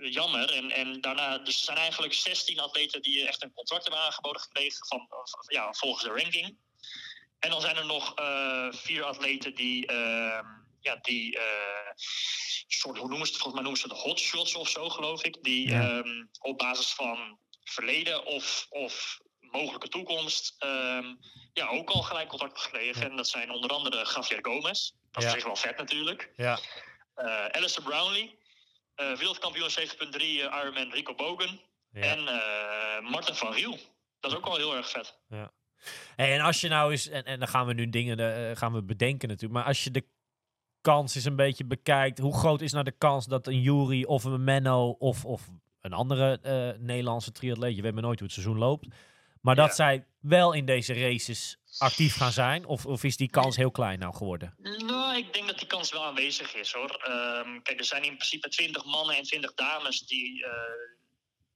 jammer. En, en daarna, dus er zijn eigenlijk 16 atleten die echt een contract hebben aangeboden gekregen van, van- ja, volgens de ranking. En dan zijn er nog eh, vier atleten die, ehm, ja, die eh, soort, hoe noemen ze het? Volgens mij noemen ze het hotshots of zo, geloof ik. Die
Ja.
ehm, op basis van verleden of, of mogelijke toekomst ehm, ja, ook al gelijk contact gekregen. En dat zijn onder andere Javier Gomez. Dat is
Ja.
echt wel vet natuurlijk.
Ja.
Eh Alistair Brownlee. eh wereldkampioen 7.3 eh, Ironman Rico Bogen.
ja.
En eh Martin van Riel. Dat is ook wel heel erg vet.
Hey, en als je nou eens, en, en dan gaan we nu dingen gaan we bedenken natuurlijk, maar als je de kans eens een beetje bekijkt, hoe groot is nou de kans dat een Jury of een Menno of, of een andere Nederlandse triatleet, je weet maar nooit hoe het seizoen loopt, maar dat
Ja.
zij wel in deze races actief gaan zijn? Of, of is die kans heel klein nou geworden?
Nou, ik denk dat die kans wel aanwezig is hoor. Ehm, kijk, er zijn in principe 20 mannen en 20 dames die eh,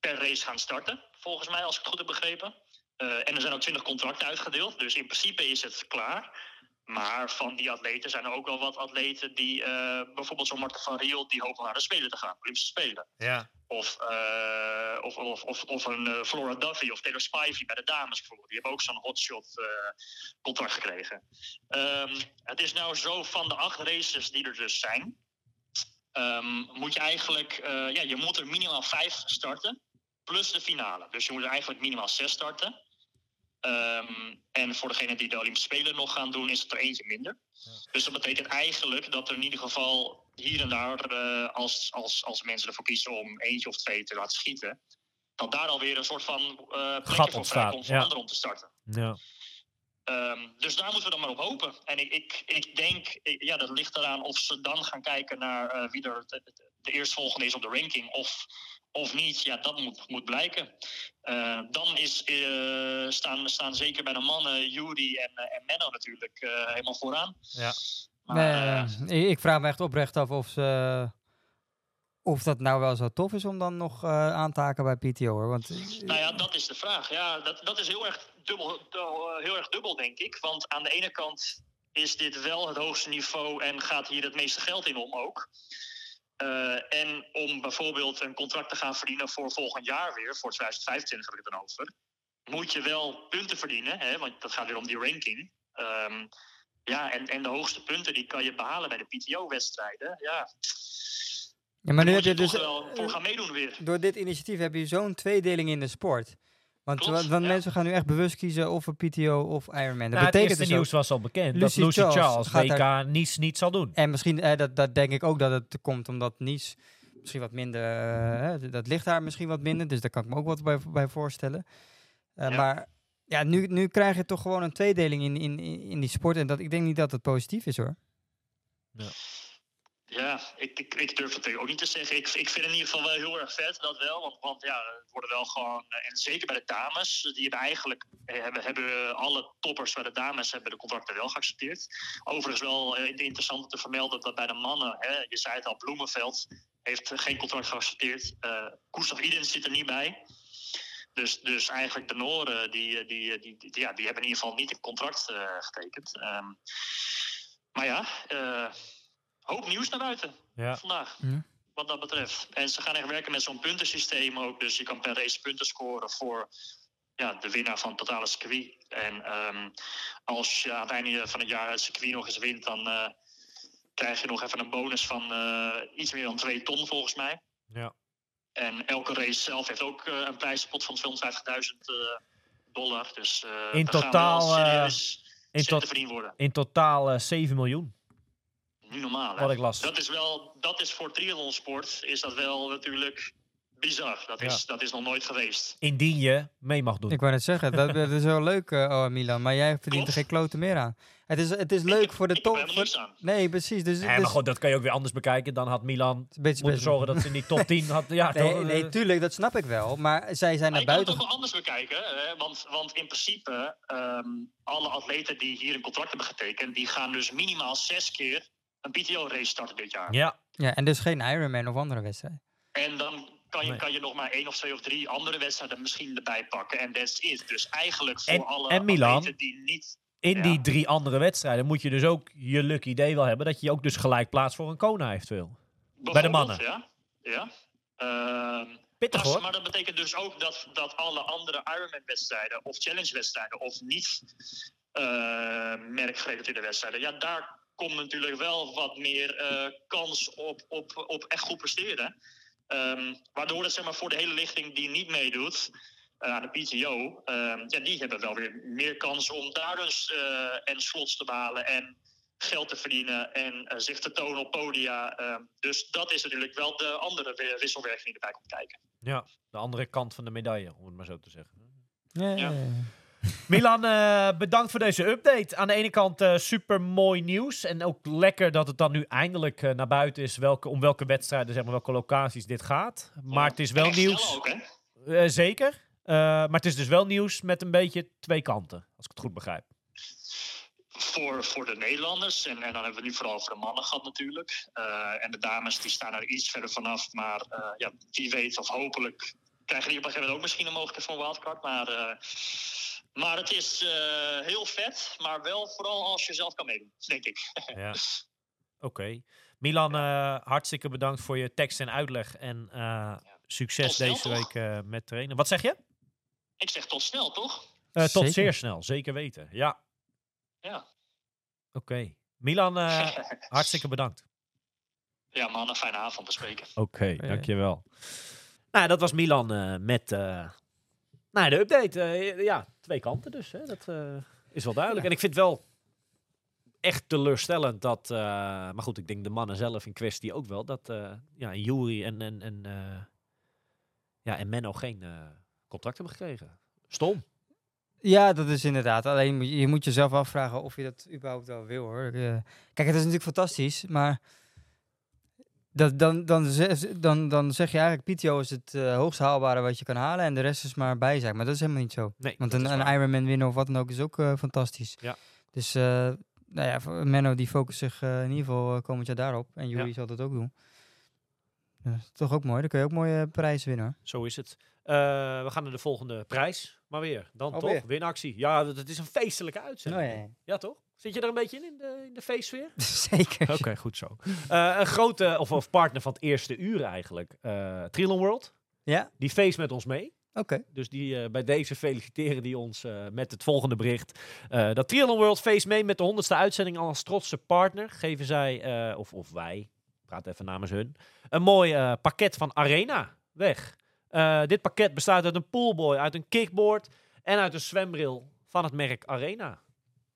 per race gaan starten. Volgens mij, als ik het goed heb begrepen. Eh, en er zijn ook 20 contracten uitgedeeld. Dus in principe is het klaar. Maar van die atleten zijn er ook wel wat atleten die, eh, bijvoorbeeld zo'n Marten van Riel, die hopen naar de Spelen te gaan, Olympische Spelen.
Ja.
Of, eh, of, of, of, of een eh, Flora Duffy of Taylor Spivey bij de dames bijvoorbeeld. Die hebben ook zo'n hotshot contract gekregen. Ehm, het is nou zo van de acht races die er dus zijn. ehm, moet je eigenlijk, ja, je moet er minimaal vijf starten. Plus de finale. Dus je moet er eigenlijk minimaal zes starten. Ehm, en voor degenen die de Olympische Spelen nog gaan doen, is het er eentje minder. Dus dat betekent eigenlijk dat er in ieder geval hier en daar, eh, als, als, als mensen ervoor kiezen om eentje of twee te laten schieten, dat daar alweer een soort van eh plekje voor
ontstaat,
vrijkomt voor
ja.
anderen om te starten.
Ja.
Ehm, dus daar moeten we dan maar op hopen. En ik, ik, ik denk, ik- ja, dat ligt eraan of ze dan gaan kijken naar eh, wie er de, de, de eerstvolgende is op de ranking of, of niet. Ja, dat moet, moet blijken. Eh, dan is, eh, staan, staan zeker bij de mannen Jury en, eh, en Menno natuurlijk eh, helemaal vooraan.
Ja.
Maar,
Nee, ik, vraag me echt oprecht af of, ze, of dat nou wel zo tof is om dan nog eh, aan te haken bij PTO. Hoor. Want,
Nou ja, dat is de vraag. Ja, dat, dat is heel erg, dubbel, du- heel erg dubbel, denk ik. Want aan de ene kant is dit wel het hoogste niveau en gaat hier het meeste geld in om ook. Eh, en om bijvoorbeeld een contract te gaan verdienen voor volgend jaar weer, voor 2025 heb ik het dan over, moet je wel punten verdienen, hè, want dat gaat weer om die ranking. Ehm, ja, en, en de hoogste punten die kan je behalen bij de PTO-wedstrijden. Ja,
ja, maar nu heb je
je
dus,
wel voor gaan meedoen weer.
door dit initiatief heb je zo'n tweedeling in de sport. Want,
Klopt,
wa- want
ja.
mensen gaan nu echt bewust kiezen of een PTO of Ironman. Dat
Nou, het
betekent
eerste
dus
nieuws was al bekend
Lucy
dat Lucy
Charles
Charles, WK niets niet zal doen.
En misschien, eh, dat, dat denk ik ook dat het komt omdat Nice misschien wat minder, eh, dat ligt daar misschien wat minder. Dus daar kan ik me ook wat bij, bij voorstellen. Eh,
Ja.
Maar ja, nu, nu krijg je toch gewoon een tweedeling in, in, in die sport. En dat, ik denk niet dat het positief is hoor.
Ja, ik, ik, ik durf het ook niet te zeggen. Ik, ik vind het in ieder geval wel heel erg vet, dat wel. Want, want ja, het worden wel gewoon... eh, En zeker bij de dames, die hebben eigenlijk... eh, Hebben, hebben alle toppers bij de dames hebben de contracten wel geaccepteerd. Overigens wel eh, interessant te vermelden dat bij de mannen... Hè, je zei het al, Bloemenveld heeft geen contract geaccepteerd. Eh Gustav Idens zit er niet bij. Dus, dus eigenlijk de Noren, die, die, die, ja, die hebben in ieder geval niet een contract getekend. Ehm, maar ja, hoop nieuws naar buiten
Ja.
vandaag.
Ja.
Wat dat betreft. En ze gaan echt werken met zo'n puntensysteem ook. Dus je kan per race punten scoren voor ja, de winnaar van het totale circuit. En ehm, als je aan het einde van het jaar het circuit nog eens wint, dan eh, krijg je nog even een bonus van eh, iets meer dan 2 ton volgens mij.
Ja.
En elke race zelf heeft ook eh, een prijzenpot van 250.000 eh, dollar. Dus eh
In
gaan
totaal, eh,
serieus
in tot-. In totaal eh, 7 miljoen,
Niet normaal, hè?
wat ik las.
Dat is wel, dat is voor triathlonsport is dat wel natuurlijk bizar. Dat is, dat is nog nooit geweest.
Indien je mee mag doen.
Ik wou net zeggen, dat, dat is wel leuk, eh, oh, Milan. Maar jij verdient er geen kloten meer aan. Het is, het is leuk voor de
ik heb
top. voor-
niks aan.
Nee, precies. Dus,
Nee,
dus,
maar goed, dat kan je ook weer anders bekijken. Dan had Milan
beetje
moeten zorgen dat ze in die top 10 had. Ja, *laughs*
Nee,
toch?
nee, tuurlijk, dat snap ik wel. Maar zij zijn
Maar
naar
je kan het
buiten.
ook wel anders bekijken. Hè? Want, want in principe, ehm, alle atleten die hier een contract hebben getekend... die gaan dus minimaal zes keer een PTO-race starten dit jaar.
Ja,
Ja, en dus geen Ironman of andere wedstrijd.
En dan kan je,
Nee.
kan je nog maar één of twee of drie andere wedstrijden misschien erbij pakken. En that's it. Dus eigenlijk voor
En-
alle
en Milan?
die niet...
in
Ja.
die drie andere wedstrijden moet je dus ook je lucky day wel hebben. Dat je ook dus gelijk plaats voor een Kona eventueel. Bij de mannen.
Ja, ja. Ehm,
Pittig
maar,
hoor.
maar dat betekent dus ook dat, dat alle andere Ironman-wedstrijden of Challenge-wedstrijden of niet eh merkgerelateerde wedstrijden, ja, daar komt natuurlijk wel wat meer eh, kans op, op, op echt goed presteren. Ehm, waardoor het zeg maar, voor de hele lichting die niet meedoet eh, aan de PTO, ehm, ja, die hebben wel weer meer kans om daar dus eh, en slots te behalen en geld te verdienen en zich te tonen op podia. Ehm, dus dat is natuurlijk wel de andere wi- wisselwerking die erbij komt kijken.
Ja, de andere kant van de medaille, om het maar zo te zeggen.
Ja.
Milan, eh, bedankt voor deze update. Aan de ene kant eh, super mooi nieuws. En ook lekker dat het dan nu eindelijk eh, naar buiten is welke, om welke wedstrijden, zeg maar, welke locaties dit gaat. Maar het is wel nieuws.
Ook, hè?
Zeker. Maar het is dus wel nieuws met een beetje twee kanten, als ik het goed begrijp.
Voor, voor de Nederlanders, en, en dan hebben we nu vooral over de mannen gehad natuurlijk. En de dames die staan er iets verder vanaf. Maar ja, wie weet of hopelijk krijgen die op een gegeven moment ook misschien een mogelijkheid voor een wildcard. Maar, maar het is eh, heel vet, maar wel vooral als je zelf kan meedoen, denk ik. *laughs*
Ja. Oké. Milan, eh, hartstikke bedankt voor je tekst en uitleg. En eh, succes
snel,
deze
toch?
week eh, met trainen. Wat zeg je?
Ik zeg tot snel, toch?
Eh, tot
Zeker.
zeer snel, zeker weten. Ja,
Ja.
oké. Milan, eh, *laughs* hartstikke bedankt.
ja, man, een fijne avond te spreken.
Oké, dankjewel. Nou, dat was Milan eh, met eh, nou, de update. Eh, ja, twee kanten dus. Hè. Dat eh, is wel duidelijk. En ik vind wel echt teleurstellend dat... eh, maar goed, ik denk de mannen zelf in kwestie ook wel. Dat ja, Jury en, en, en, ja, en Menno geen contract hebben gekregen. Stom.
Ja, dat is inderdaad. Alleen moet je, moet jezelf afvragen of je dat überhaupt wel wil hoor. Kijk, het is natuurlijk fantastisch, maar dat, dan, dan, dan, dan zeg je eigenlijk, PTO is het eh, hoogst haalbare wat je kan halen en de rest is maar bijzaak. Maar dat is helemaal niet zo.
Nee,
Want een, een. Ironman winnen of wat dan ook is ook eh, fantastisch.
Ja.
Dus eh, nou ja, Menno die focust zich in ieder geval komend jaar daarop. En Jury
Ja.
zal dat ook doen. Toch ook mooi. Dan kun je ook mooie prijzen winnen. hoor.
Zo is het. We gaan naar de volgende prijs. Maar weer, dan
Oh,
toch? Winactie. Ja, dat, het is een feestelijke uitzending.
Oh, ja, ja.
Ja, toch? Zit je er een beetje in, in de, in de feestsfeer? *laughs*
Zeker.
Oké, goed zo. Eh, een grote, of, of partner van het eerste uur eigenlijk, eh Triathlon World.
Ja,
Die feest met ons mee.
oké.
Dus die, eh, bij deze feliciteren die ons eh, met het volgende bericht. Eh, dat Triathlon World feest mee met de honderdste uitzending als trotse partner. Geven zij, eh, of, of wij, praat even namens hun, een mooi eh, pakket van Arena weg. Eh, dit pakket bestaat uit een poolboy, uit een kickboard en uit een zwembril van het merk Arena.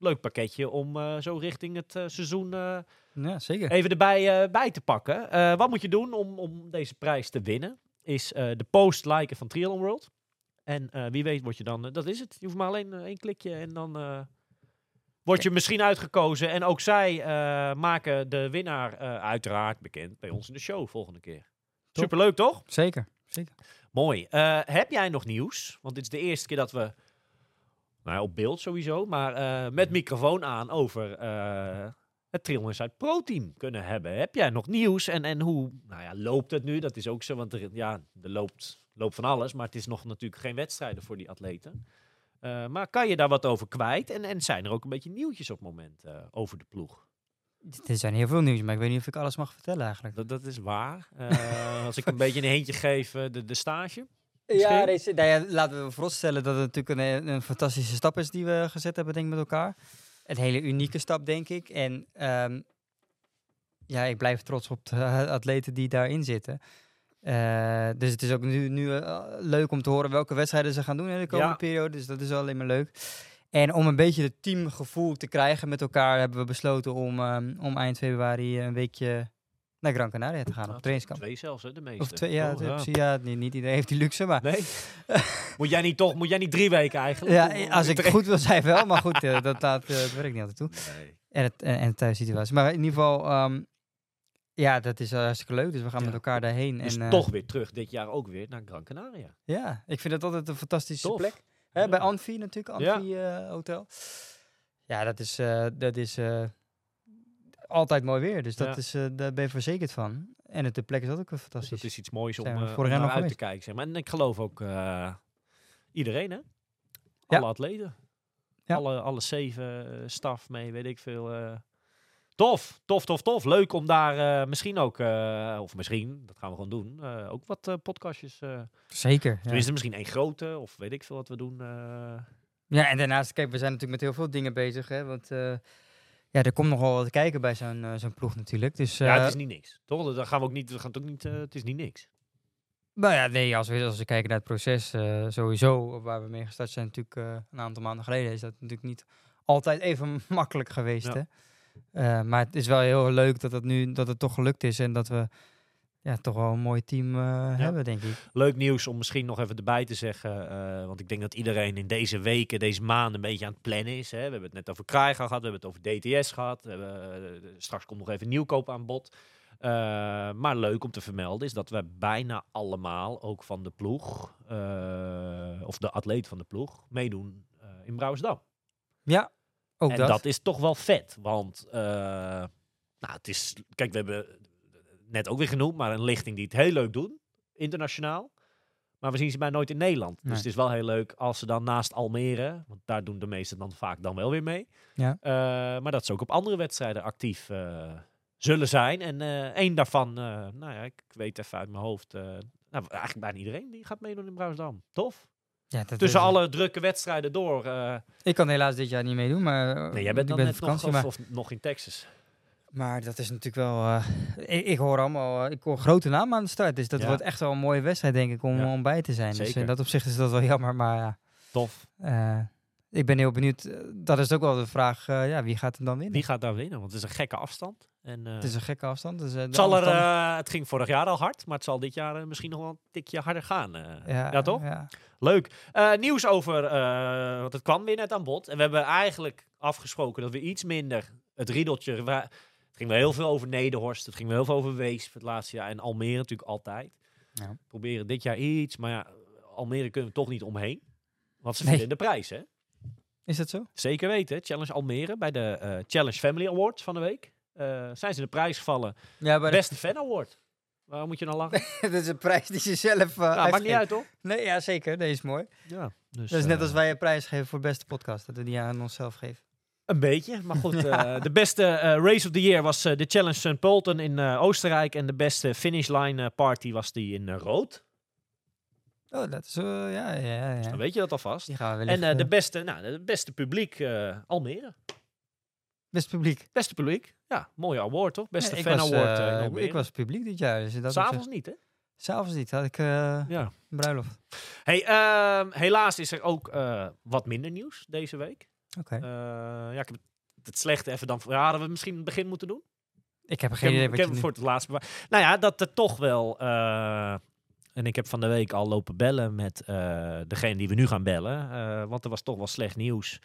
Leuk pakketje om eh, zo richting het eh, seizoen eh,
Ja, zeker.
even erbij bij te pakken. Wat moet je doen om, om deze prijs te winnen? Is de post liken van Triathlon World. En wie weet word je dan... dat is het. Je hoeft maar alleen één klikje en dan... word je misschien uitgekozen. En ook zij maken de winnaar uiteraard bekend bij ons in de show volgende keer.
Top.
Superleuk, toch?
Zeker. Zeker.
Mooi. Heb jij nog nieuws? Want dit is de eerste keer dat we, nou op beeld sowieso, maar eh, met microfoon aan over eh, het Trail Inside Pro-team kunnen hebben. Heb jij nog nieuws? En, en hoe nou ja, loopt het nu? Dat is ook zo, want er, ja, er loopt, loopt van alles. Maar het is nog natuurlijk geen wedstrijden voor die atleten. Eh, maar kan je daar wat over kwijt? En, en zijn er ook een beetje nieuwtjes op het moment over de ploeg?
Er zijn heel veel nieuws, maar ik weet niet of ik alles mag vertellen eigenlijk.
Dat, dat is waar. Als ik een *laughs* beetje een hintje geef, de, de stage.
Ja, deze, nou ja, laten we vooropstellen dat het natuurlijk een, een fantastische stap is die we gezet hebben, denk ik, met elkaar. Een hele unieke stap, denk ik. En ehm, ja, ik blijf trots op de atleten die daarin zitten. Eh, dus het is ook nu, nu eh, leuk om te horen welke wedstrijden ze gaan doen in de komende
Ja.
periode. Dus dat is alleen maar leuk. En om een beetje het teamgevoel te krijgen met elkaar, hebben we besloten om, ehm, om eind februari een weekje naar Gran Canaria te gaan op trainingskamp.
Twee zelfs, hè, de meeste.
Of twee, ja,
Oh,
het- precies, ja, niet, niet iedereen heeft die luxe, maar
Nee? *laughs* moet, jij niet toch, moet jij niet drie weken eigenlijk?
Ja, als ik goed wil zijn wel, maar goed, *laughs* eh, dat laat eh, het werk niet altijd toe.
Nee.
En, het, en, en de thuissituatie. Maar in ieder geval, ehm, ja, dat is eh, hartstikke leuk. Dus we gaan
Ja.
met elkaar daarheen.
Dus
en,
toch weer terug dit jaar ook weer naar Gran Canaria.
Ja, ik vind het altijd een fantastische
Tof.
plek. Hè,
Ja.
Bij Anfi natuurlijk,
Ja.
Anfi Hotel. Ja, dat is, dat is altijd mooi weer. Dus dat
Ja.
is, eh, daar ben je verzekerd van. En het, de plek is ook wel
Dus
fantastisch.
dat is iets moois om, eh, om
vorig jaar
naar uit te kijken. Zeg maar. En ik geloof ook eh, iedereen, hè?
Ja.
Alle atleten.
Ja.
Alle, alle zeven staf mee, weet ik veel. Tof, tof, tof, tof. Leuk om daar misschien ook, of misschien, dat gaan we gewoon doen, ook wat podcastjes.
Zeker.
Tenminste, misschien één grote, of weet ik veel wat we doen.
Ja, en daarnaast, kijk, we zijn natuurlijk met heel veel dingen bezig. Hè, want ja, er komt nog wel wat kijken bij zo'n eh, zo'n ploeg natuurlijk. Dus,
ja, het
eh,
is niet niks. Toch? Dan gaan we ook niet, we gaan het ook niet, eh, het is niet niks.
Nou ja, nee, als we, als we kijken naar het proces, sowieso, waar we mee gestart zijn natuurlijk een aantal maanden geleden, is dat natuurlijk niet altijd even *laughs* makkelijk geweest.
Ja.
Hè? Maar het is wel heel leuk dat het nu dat het toch gelukt is en dat we ja, toch wel een mooi team eh, hebben, denk ik.
Leuk nieuws om misschien nog even erbij te zeggen. eh, want ik denk dat iedereen in deze weken, deze maanden een beetje aan het plannen is. Hè. We hebben het net over Krijga gehad, we hebben het over DTS gehad. We hebben, eh, straks komt nog even nieuwkoop aan bod. Maar leuk om te vermelden is dat we bijna allemaal, ook van de ploeg, of de atleet van de ploeg, meedoen in Brouwersdam.
Ja, ook
en
dat.
dat. is toch wel vet. Want, nou, het is, kijk, we hebben net ook weer genoemd, maar een lichting die het heel leuk doen, internationaal. Maar we zien ze bij nooit in Nederland. Dus het is wel heel leuk als ze dan naast Almere, want daar doen de meesten dan vaak dan wel weer mee.
Ja.
Eh, maar dat ze ook op andere wedstrijden actief eh, zullen zijn. En eh één daarvan, nou ja, ik weet even uit mijn hoofd, nou, eigenlijk bijna iedereen die gaat meedoen in Brouwersdam. Tof.
ja,
Tussen alle drukke wedstrijden door.
Ik kan helaas dit jaar niet meedoen, maar
nee, jij bent
ik
dan
ben
net
vakantie.
nog,
maar,
of nog in Texas.
Maar dat is natuurlijk wel... eh, ik, ik hoor allemaal... eh, ik hoor grote namen aan de start, dus dat
Ja.
wordt echt wel een mooie wedstrijd, denk ik, om,
Ja.
om bij te zijn. Dus in dat opzicht is dat wel *laughs* jammer, maar ja...
Tof.
Eh, ik ben heel benieuwd. eh, Dat is ook wel de vraag, eh, ja, wie gaat hem dan winnen?
Wie gaat daar winnen? Want het is een gekke afstand. En, eh,
Het is een gekke afstand. Dus, eh,
het, zal er, eh, het ging vorig jaar al hard, maar het zal dit jaar eh, misschien nog wel een tikje harder gaan. eh. ja, toch?
Ja.
Leuk. Eh, nieuws over, eh, want het kwam weer net aan bod. En we hebben eigenlijk afgesproken dat we iets minder het riedeltje... wa- het ging wel heel veel over Nederhorst, het ging wel heel veel over Wees het laatste jaar. En Almere natuurlijk altijd.
Ja.
Proberen dit jaar iets, maar ja, Almere kunnen we toch niet omheen. Want ze
Nee.
vinden de prijs, hè?
Is dat zo?
Zeker weten. Challenge Almere bij de eh, Challenge Family Awards van de week. eh, zijn ze de prijs gevallen.
Ja, maar
Beste Fan Award. Waarom moet je nou lachen? *laughs*
dat is een prijs die ze zelf uh,
Ja, maakt niet uit, toch?
Nee, ja, zeker. Dat is mooi.
Ja, dus,
dat is net als wij een prijs geven voor beste podcast. Dat we die aan onszelf geven.
Een beetje, maar goed. *laughs* eh, de beste eh, race of the year was eh, de Challenge St. Pölten in Oostenrijk. En de beste finish line party was die in Rood.
Oh, dat is... ja, ja, ja.
Dan weet je dat alvast.
Die gaan we
En de beste, nou, de beste publiek Almere.
beste publiek.
Beste publiek. Ja, mooie award toch? Beste fan
was,
award in Almere.
Ik was publiek dit jaar. Dus dat
S'avonds niet, hè?
S'avonds niet. Had ik eh,
Ja.
een bruiloft.
Hey, ehm, helaas is er ook wat minder nieuws deze week.
Oké.
Eh, ja, ik heb het, het slechte even dan... Ja, hadden we misschien in het begin moeten doen?
ik heb
Ik
geen idee
ik
wat
heb
je
het
nu...
voor het laatst bewaard. Nou ja, dat er toch wel... eh, en ik heb van de week al lopen bellen met eh, degene die we nu gaan bellen. want er was toch wel slecht nieuws.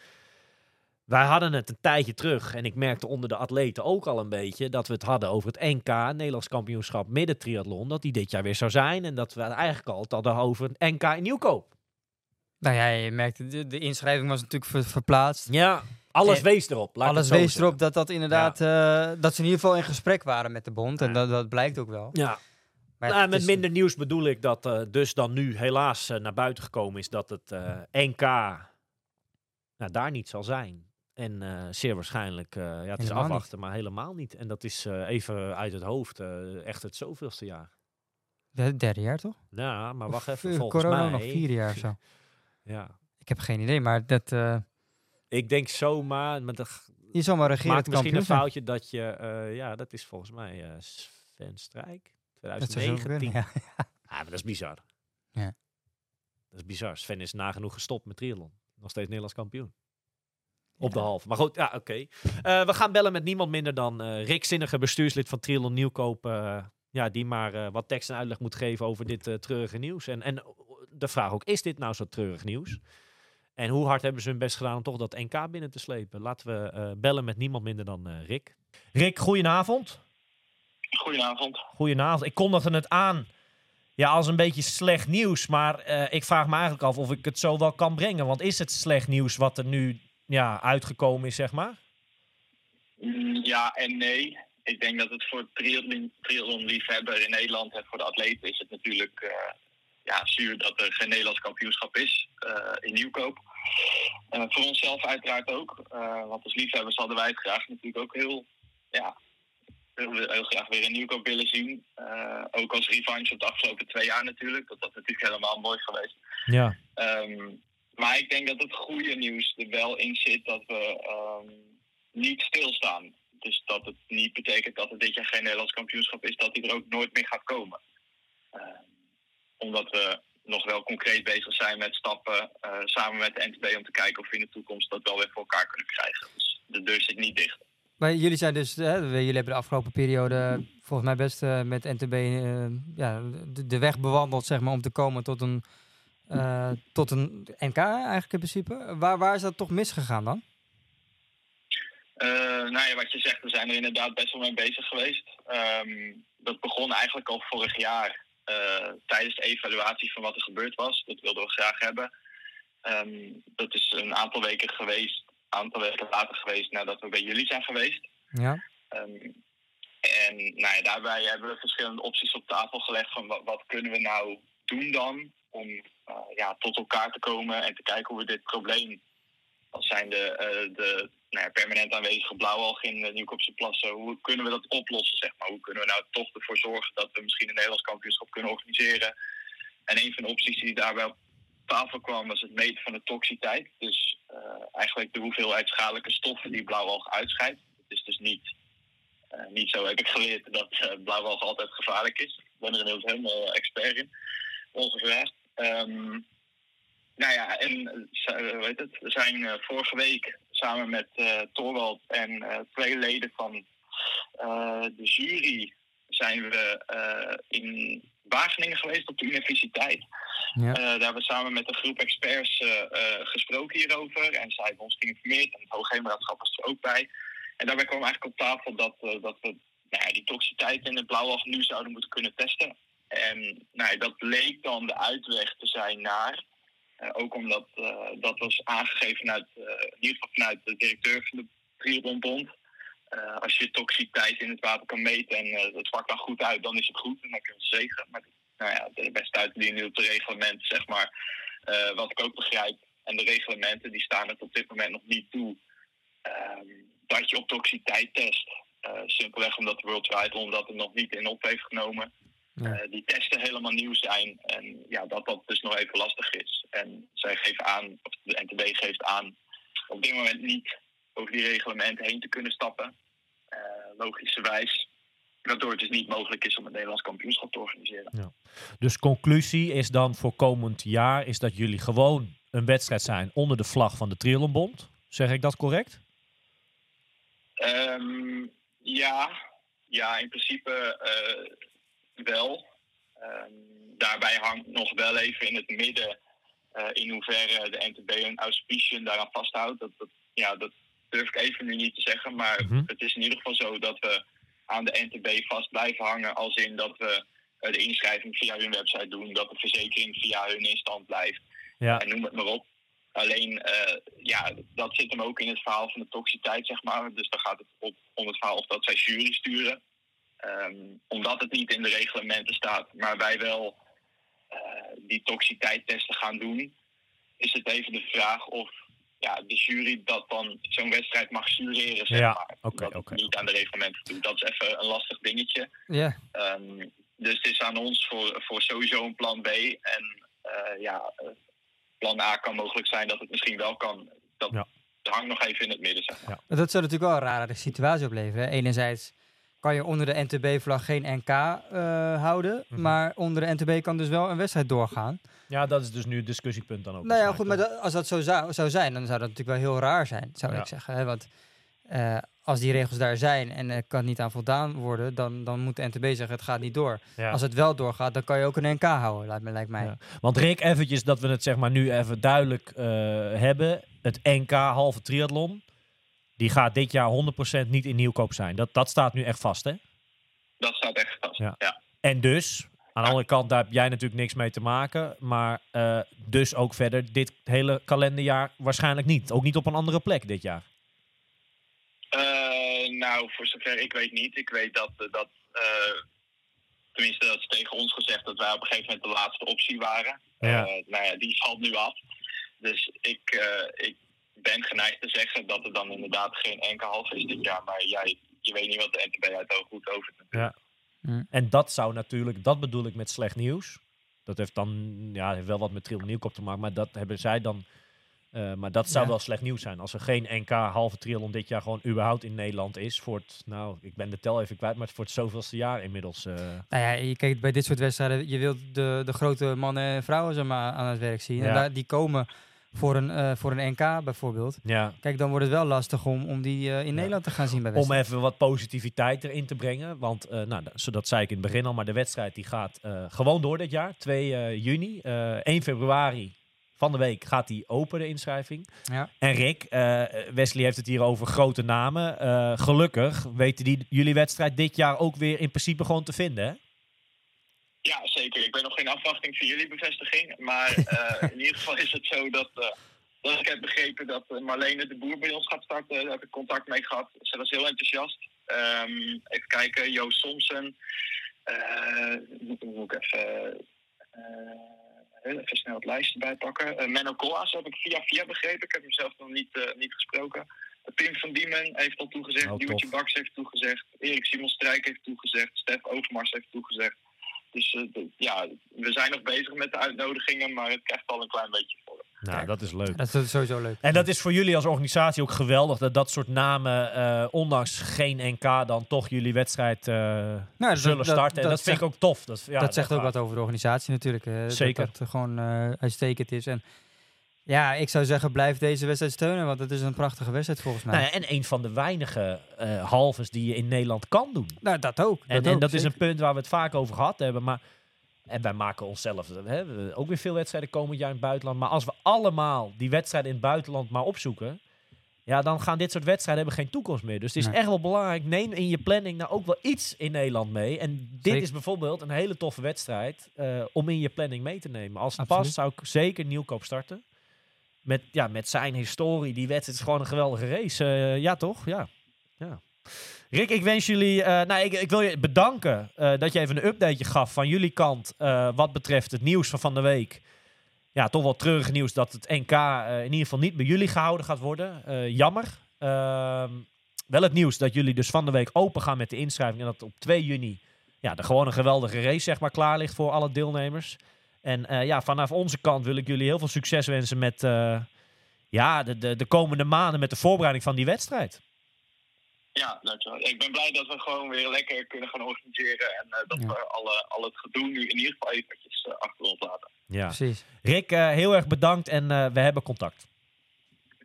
Wij hadden het een tijdje terug. En ik merkte onder de atleten ook al een beetje... dat we het hadden over het NK, Nederlands kampioenschap midden triathlon. Dat die dit jaar weer zou zijn. En dat we het eigenlijk al het hadden over het NK in Nieuwkoop.
Nou ja, je merkte, de, de inschrijving was natuurlijk ver- verplaatst.
Ja, Alles
En
wees erop. Laat
Alles wees
zeggen.
erop dat dat inderdaad, eh, dat ze in ieder geval in gesprek waren met de bond. En
Ja.
dat, dat blijkt ook wel.
Ja,
Maar
nou, met minder nieuws bedoel ik dat eh, dus dan nu helaas eh, naar buiten gekomen is dat het eh, NK nou, daar niet zal zijn. En eh, zeer waarschijnlijk, eh, ja, het is
niet.
afwachten, maar helemaal niet. En dat is eh, even uit het hoofd eh, echt het zoveelste jaar.
Het derde jaar toch?
Ja, maar wacht even,
eh,
volgens
corona
mij...
nog vier jaar zo.
Ja,
Ik heb geen idee, maar dat, eh
ik denk zomaar, met de,
je zal maar regeren
maak
het
misschien een foutje dat je, eh, ja, dat is volgens mij eh Sven Strijk,
Dat zou zo
2019.
kunnen, ja.
Ah, maar dat is bizar.
Ja.
Dat is bizar. Sven is nagenoeg gestopt met triathlon. Nog steeds Nederlands kampioen. Op de
Ja.
halve. Maar goed, ja, oké. We gaan bellen met niemand minder dan Rick Zinnige, bestuurslid van Triathlon Nieuwkoop. ja, die maar wat tekst en uitleg moet geven over dit treurige nieuws. En, en de vraag ook, is dit nou zo treurig nieuws? En hoe hard hebben ze hun best gedaan om toch dat NK binnen te slepen? Laten we eh, bellen met niemand minder dan eh, Rick. Rick, goedenavond.
Goedenavond.
Goedenavond. Ik kondigde het aan ja, als een beetje slecht nieuws. Maar eh, ik vraag me eigenlijk af of ik het zo wel kan brengen. Want is het slecht nieuws wat er nu ja, uitgekomen is, zeg maar?
Mm, Ja en nee. Ik denk dat het voor triathlon, triathlon-liefhebber in Nederland en voor de atleten is het natuurlijk ja, zuur dat er geen Nederlands kampioenschap is eh, in Nieuwkoop. Voor onszelf uiteraard ook. eh, want als liefhebbers hadden wij het graag natuurlijk ook heel, ja, heel, heel graag weer in Nieuwkoop willen zien. Eh, ook als revanche op de afgelopen twee jaar natuurlijk. Dat was natuurlijk helemaal mooi geweest.
Ja.
Ehm, maar ik denk dat het goede nieuws er wel in zit dat we ehm, niet stilstaan. Dus dat het niet betekent dat er dit jaar geen Nederlands kampioenschap is, dat die er ook nooit meer gaat komen. Ehm, omdat we nog wel concreet bezig zijn met stappen eh, samen met de NTB om te kijken of we in de toekomst dat wel weer voor elkaar kunnen krijgen. Dus de deur zit niet dicht.
Maar jullie zijn dus, hè, jullie hebben de afgelopen periode volgens mij best eh, met NTB eh, ja, de, de weg bewandeld zeg maar, om te komen tot een, tot een NK eigenlijk in principe. Waar, waar is dat toch misgegaan dan?
Nou ja, wat je zegt, we zijn er inderdaad best wel mee bezig geweest. Ehm, dat begon eigenlijk al vorig jaar tijdens de evaluatie van wat er gebeurd was. Dat wilden we graag hebben. Ehm, dat is een aantal weken geweest, aantal weken later geweest nadat we bij jullie zijn geweest.
Ja.
Ehm, en nou ja, daarbij hebben we verschillende opties op tafel gelegd van wat, wat kunnen we nou doen dan om eh, ja, tot elkaar te komen en te kijken hoe we dit probleem als zijn de, eh, de nou ja, permanent aanwezige blauwalg in de Nieuwkoopse plassen, hoe kunnen we dat oplossen, zeg maar? Hoe kunnen we nou toch ervoor zorgen dat we misschien een Nederlands kampioenschap kunnen organiseren? En een van de opties die daarbij op tafel kwam was het meten van de toxiteit. Dus eh, eigenlijk de hoeveelheid schadelijke stoffen die blauwalg uitscheidt. Het is dus niet, eh, niet zo, heb ik geleerd, dat eh, blauwalg altijd gevaarlijk is. Ik ben er inmiddels helemaal expert in, ongevraagd. Ehm, nou ja, en eh, z- eh, hoe heet het? we zijn eh, vorige week samen met eh Torwald en eh, twee leden van eh, de jury zijn we eh, in Wageningen geweest op de universiteit.
Ja.
Eh, daar hebben we samen met een groep experts eh, eh, gesproken hierover. En zij hebben ons geïnformeerd. En het Hoogheemraadschap was er ook bij. En daarbij kwam eigenlijk op tafel dat, eh, dat we nou ja, die toxiteit in het blauwalg nu zouden moeten kunnen testen. En nou ja, dat leek dan de uitweg te zijn naar. Eh, ook omdat eh, dat was aangegeven vanuit, eh, in ieder geval vanuit de directeur van de Triathlonbond. Als je toxiteit in het water kan meten en het pakt dan goed uit, dan is het goed. En dan kun je zegen. Maar nou ja, de beste op de reglementen, zeg maar. Wat ik ook begrijp. En de reglementen die staan het op dit moment nog niet toe. ehm, dat je op toxiteit test. Simpelweg omdat de World dat er nog niet in op heeft genomen.
Ja.
Eh, die testen helemaal nieuw zijn. En ja, dat dat dus nog even lastig is. En zij geven aan, of de NTB geeft aan, op dit moment niet over die reglementen heen te kunnen stappen. Eh logischerwijs. Waardoor het dus niet mogelijk is om het Nederlands kampioenschap te organiseren.
Dus conclusie is dan voor komend jaar is dat jullie gewoon een wedstrijd zijn onder de vlag van de Triathlonbond. Zeg ik dat correct?
Ehm, ja, ja, in principe eh, wel. Ehm, daarbij hangt nog wel even in het midden eh, in hoeverre de NTB een auspiciën daaraan vasthoudt. Dat, dat, ja, dat durf ik even nu niet te zeggen, maar
Mhm.
het is in ieder geval zo dat we aan de NTB vast blijven hangen. Als in dat we eh, de inschrijving via hun website doen, dat de verzekering via hun in stand blijft
Ja.
en noem het maar op. Alleen, eh, ja, dat zit hem ook in het verhaal van de toxiteit, zeg maar. Dus dan gaat het op, om het verhaal of dat zij jury sturen. Ehm, omdat het niet in de reglementen staat, maar wij wel eh, die toxiteitstesten gaan doen, is het even de vraag of ja, de jury dat dan zo'n wedstrijd mag jureren, zeg
Ja,
maar. dat het
oké,
niet aan de reglementen doet. Dat is even een lastig dingetje.
Ja,
Ehm, dus het is aan ons voor, voor sowieso een plan B. En eh, ja, plan A kan mogelijk zijn dat het misschien wel kan. Dat
Ja.
hangt nog even in het midden, zeg maar.
dat zou natuurlijk wel een rare situatie opleveren. hè. Enerzijds kan je onder de NTB-vlag geen NK eh, houden,
Mhm.
maar onder de NTB kan dus wel een wedstrijd doorgaan.
Ja, dat is dus nu het discussiepunt dan ook.
Nou ja, goed, maar dat- als dat zo zou, zou zijn, dan zou dat natuurlijk wel heel raar zijn, zou
Ja.
ik zeggen. Hè? Want eh, als die regels daar zijn en er kan niet aan voldaan worden, dan, dan moet de NTB zeggen het gaat niet door.
Ja.
Als het wel doorgaat, dan kan je ook een NK houden, lijkt, me, lijkt mij.
Ja. Want Rick, eventjes dat we het zeg maar nu even duidelijk eh, hebben. Het NK halve triathlon, die gaat dit jaar 100% niet in nieuwkoop zijn. Dat, dat staat nu echt vast, hè?
Dat staat echt vast.
Ja.
Ja.
En dus, aan de andere kant, daar heb jij natuurlijk niks mee te maken. Maar eh, dus ook verder dit hele kalenderjaar waarschijnlijk niet. Ook niet op een andere plek dit jaar.
Eh, nou, voor zover ik weet niet. Ik weet dat, eh, dat tenminste, dat is tegen ons gezegd dat wij op een gegeven moment de laatste optie waren.
Ja.
Nou ja, die valt nu af. Dus ik, ik ben geneigd te zeggen dat er dan inderdaad geen enkel half is dit jaar. Maar jij, je weet niet wat de NTB uit de goed over
Ja. En dat zou natuurlijk, dat bedoel ik met slecht nieuws. Dat heeft dan, ja, heeft wel wat met Triathlon Nieuwkoop te maken, maar dat hebben zij dan. eh, maar dat zou
Ja.
wel slecht nieuws zijn. Als er geen NK halve triathlon dit jaar gewoon überhaupt in Nederland is. Voor het, nou, ik ben de tel even kwijt, maar het voor het zoveelste jaar inmiddels. eh,
Nou ja, je kijkt bij dit soort wedstrijden, je wilt de, de grote mannen en vrouwen zeg maar, aan het werk zien.
Ja.
En daar, die komen voor een, eh, voor een NK bijvoorbeeld.
ja,
Kijk, dan wordt het wel lastig om, om die eh, in Nederland te gaan zien bij
om even wat positiviteit erin te brengen. Want, eh, nou, dat- zei ik in het begin al, maar de wedstrijd die gaat gewoon door dit jaar. 2 eh, juni, eh 1 februari van de week gaat die open, de inschrijving.
Ja.
En Rick, Wesley heeft het hier over grote namen. Gelukkig weten die jullie wedstrijd dit jaar ook weer in principe gewoon te vinden, hè?
Ja, zeker. Ik ben nog in afwachting van jullie bevestiging. Maar *laughs* eh, in ieder geval is het zo dat, eh, dat ik heb begrepen dat eh, Marlene de Boer bij ons gaat starten. Daar heb ik contact mee gehad. Ze was heel enthousiast. Ehm, even kijken, Joost Somsen. eh moet, ik even, eh, even snel het lijstje bijpakken. Menno Koas heb ik via via begrepen. Ik heb hem zelf nog niet, niet gesproken. Pim van Diemen heeft al toegezegd.
Oh,
Duwertje
tof.
Baks heeft toegezegd. Erik Simon Strijk heeft toegezegd. Stef Overmars heeft toegezegd. Dus eh, ja, we zijn nog bezig met de uitnodigingen, maar het krijgt al een klein beetje voor.
Nou,
Kijk.
dat is leuk.
Dat is sowieso leuk.
En dat is voor jullie als organisatie ook geweldig dat dat soort namen, eh, ondanks geen NK, dan toch jullie wedstrijd eh,
Nou, dat-
zullen
dat-
starten. en
dat
dat vind ik ook tof. Dat, ja,
dat zegt ook
gaat.
wat over de organisatie natuurlijk. eh, dat-
Zeker.
Dat het gewoon eh, uitstekend is. En ja, ik zou zeggen, blijf deze wedstrijd steunen, want het is een prachtige wedstrijd volgens mij.
Nou ja, en een van de weinige eh halves die je in Nederland kan doen.
Nou, dat ook.
En,
dat
en
ook,
dat is een punt waar we het vaak over gehad hebben. Maar, en wij maken onszelf hè, we- ook weer veel wedstrijden komend jaar in het buitenland. Maar als we allemaal die wedstrijden in het buitenland maar opzoeken. Ja, dan gaan dit soort wedstrijden hebben geen toekomst meer. Dus het is
Nee.
echt wel belangrijk. Neem in je planning nou ook wel iets in Nederland mee. En dit
Zeker.
is bijvoorbeeld een hele toffe wedstrijd eh, om in je planning mee te nemen. Als het
Absoluut.
past, zou ik zeker nieuwkoop starten. Met, ja, met zijn historie. Die wedstrijd is gewoon een geweldige race. Eh, ja, toch? Ja. ja. Rick, ik wens jullie. eh, nou, ik, ik wil je bedanken eh, dat je even een updateje gaf van jullie kant. wat betreft het nieuws van van de week. Ja, toch wel treurig nieuws dat het NK in ieder geval niet bij jullie gehouden gaat worden. Jammer. Ehm, wel het nieuws dat jullie dus van de week open gaan met de inschrijving. En dat op 2 juni ja, er gewoon een geweldige race zeg maar, klaar ligt voor alle deelnemers. En eh, ja, vanaf onze kant wil ik jullie heel veel succes wensen met eh, ja, de, de, de komende maanden met de voorbereiding van die wedstrijd.
Ja, dankjewel. Ik ben blij dat we gewoon weer lekker kunnen gaan organiseren en eh, dat
Ja.
we alle, al het gedoe nu in ieder geval eventjes achter ons laten.
Ja.
Precies.
Rick, eh, heel erg bedankt en eh, we hebben contact.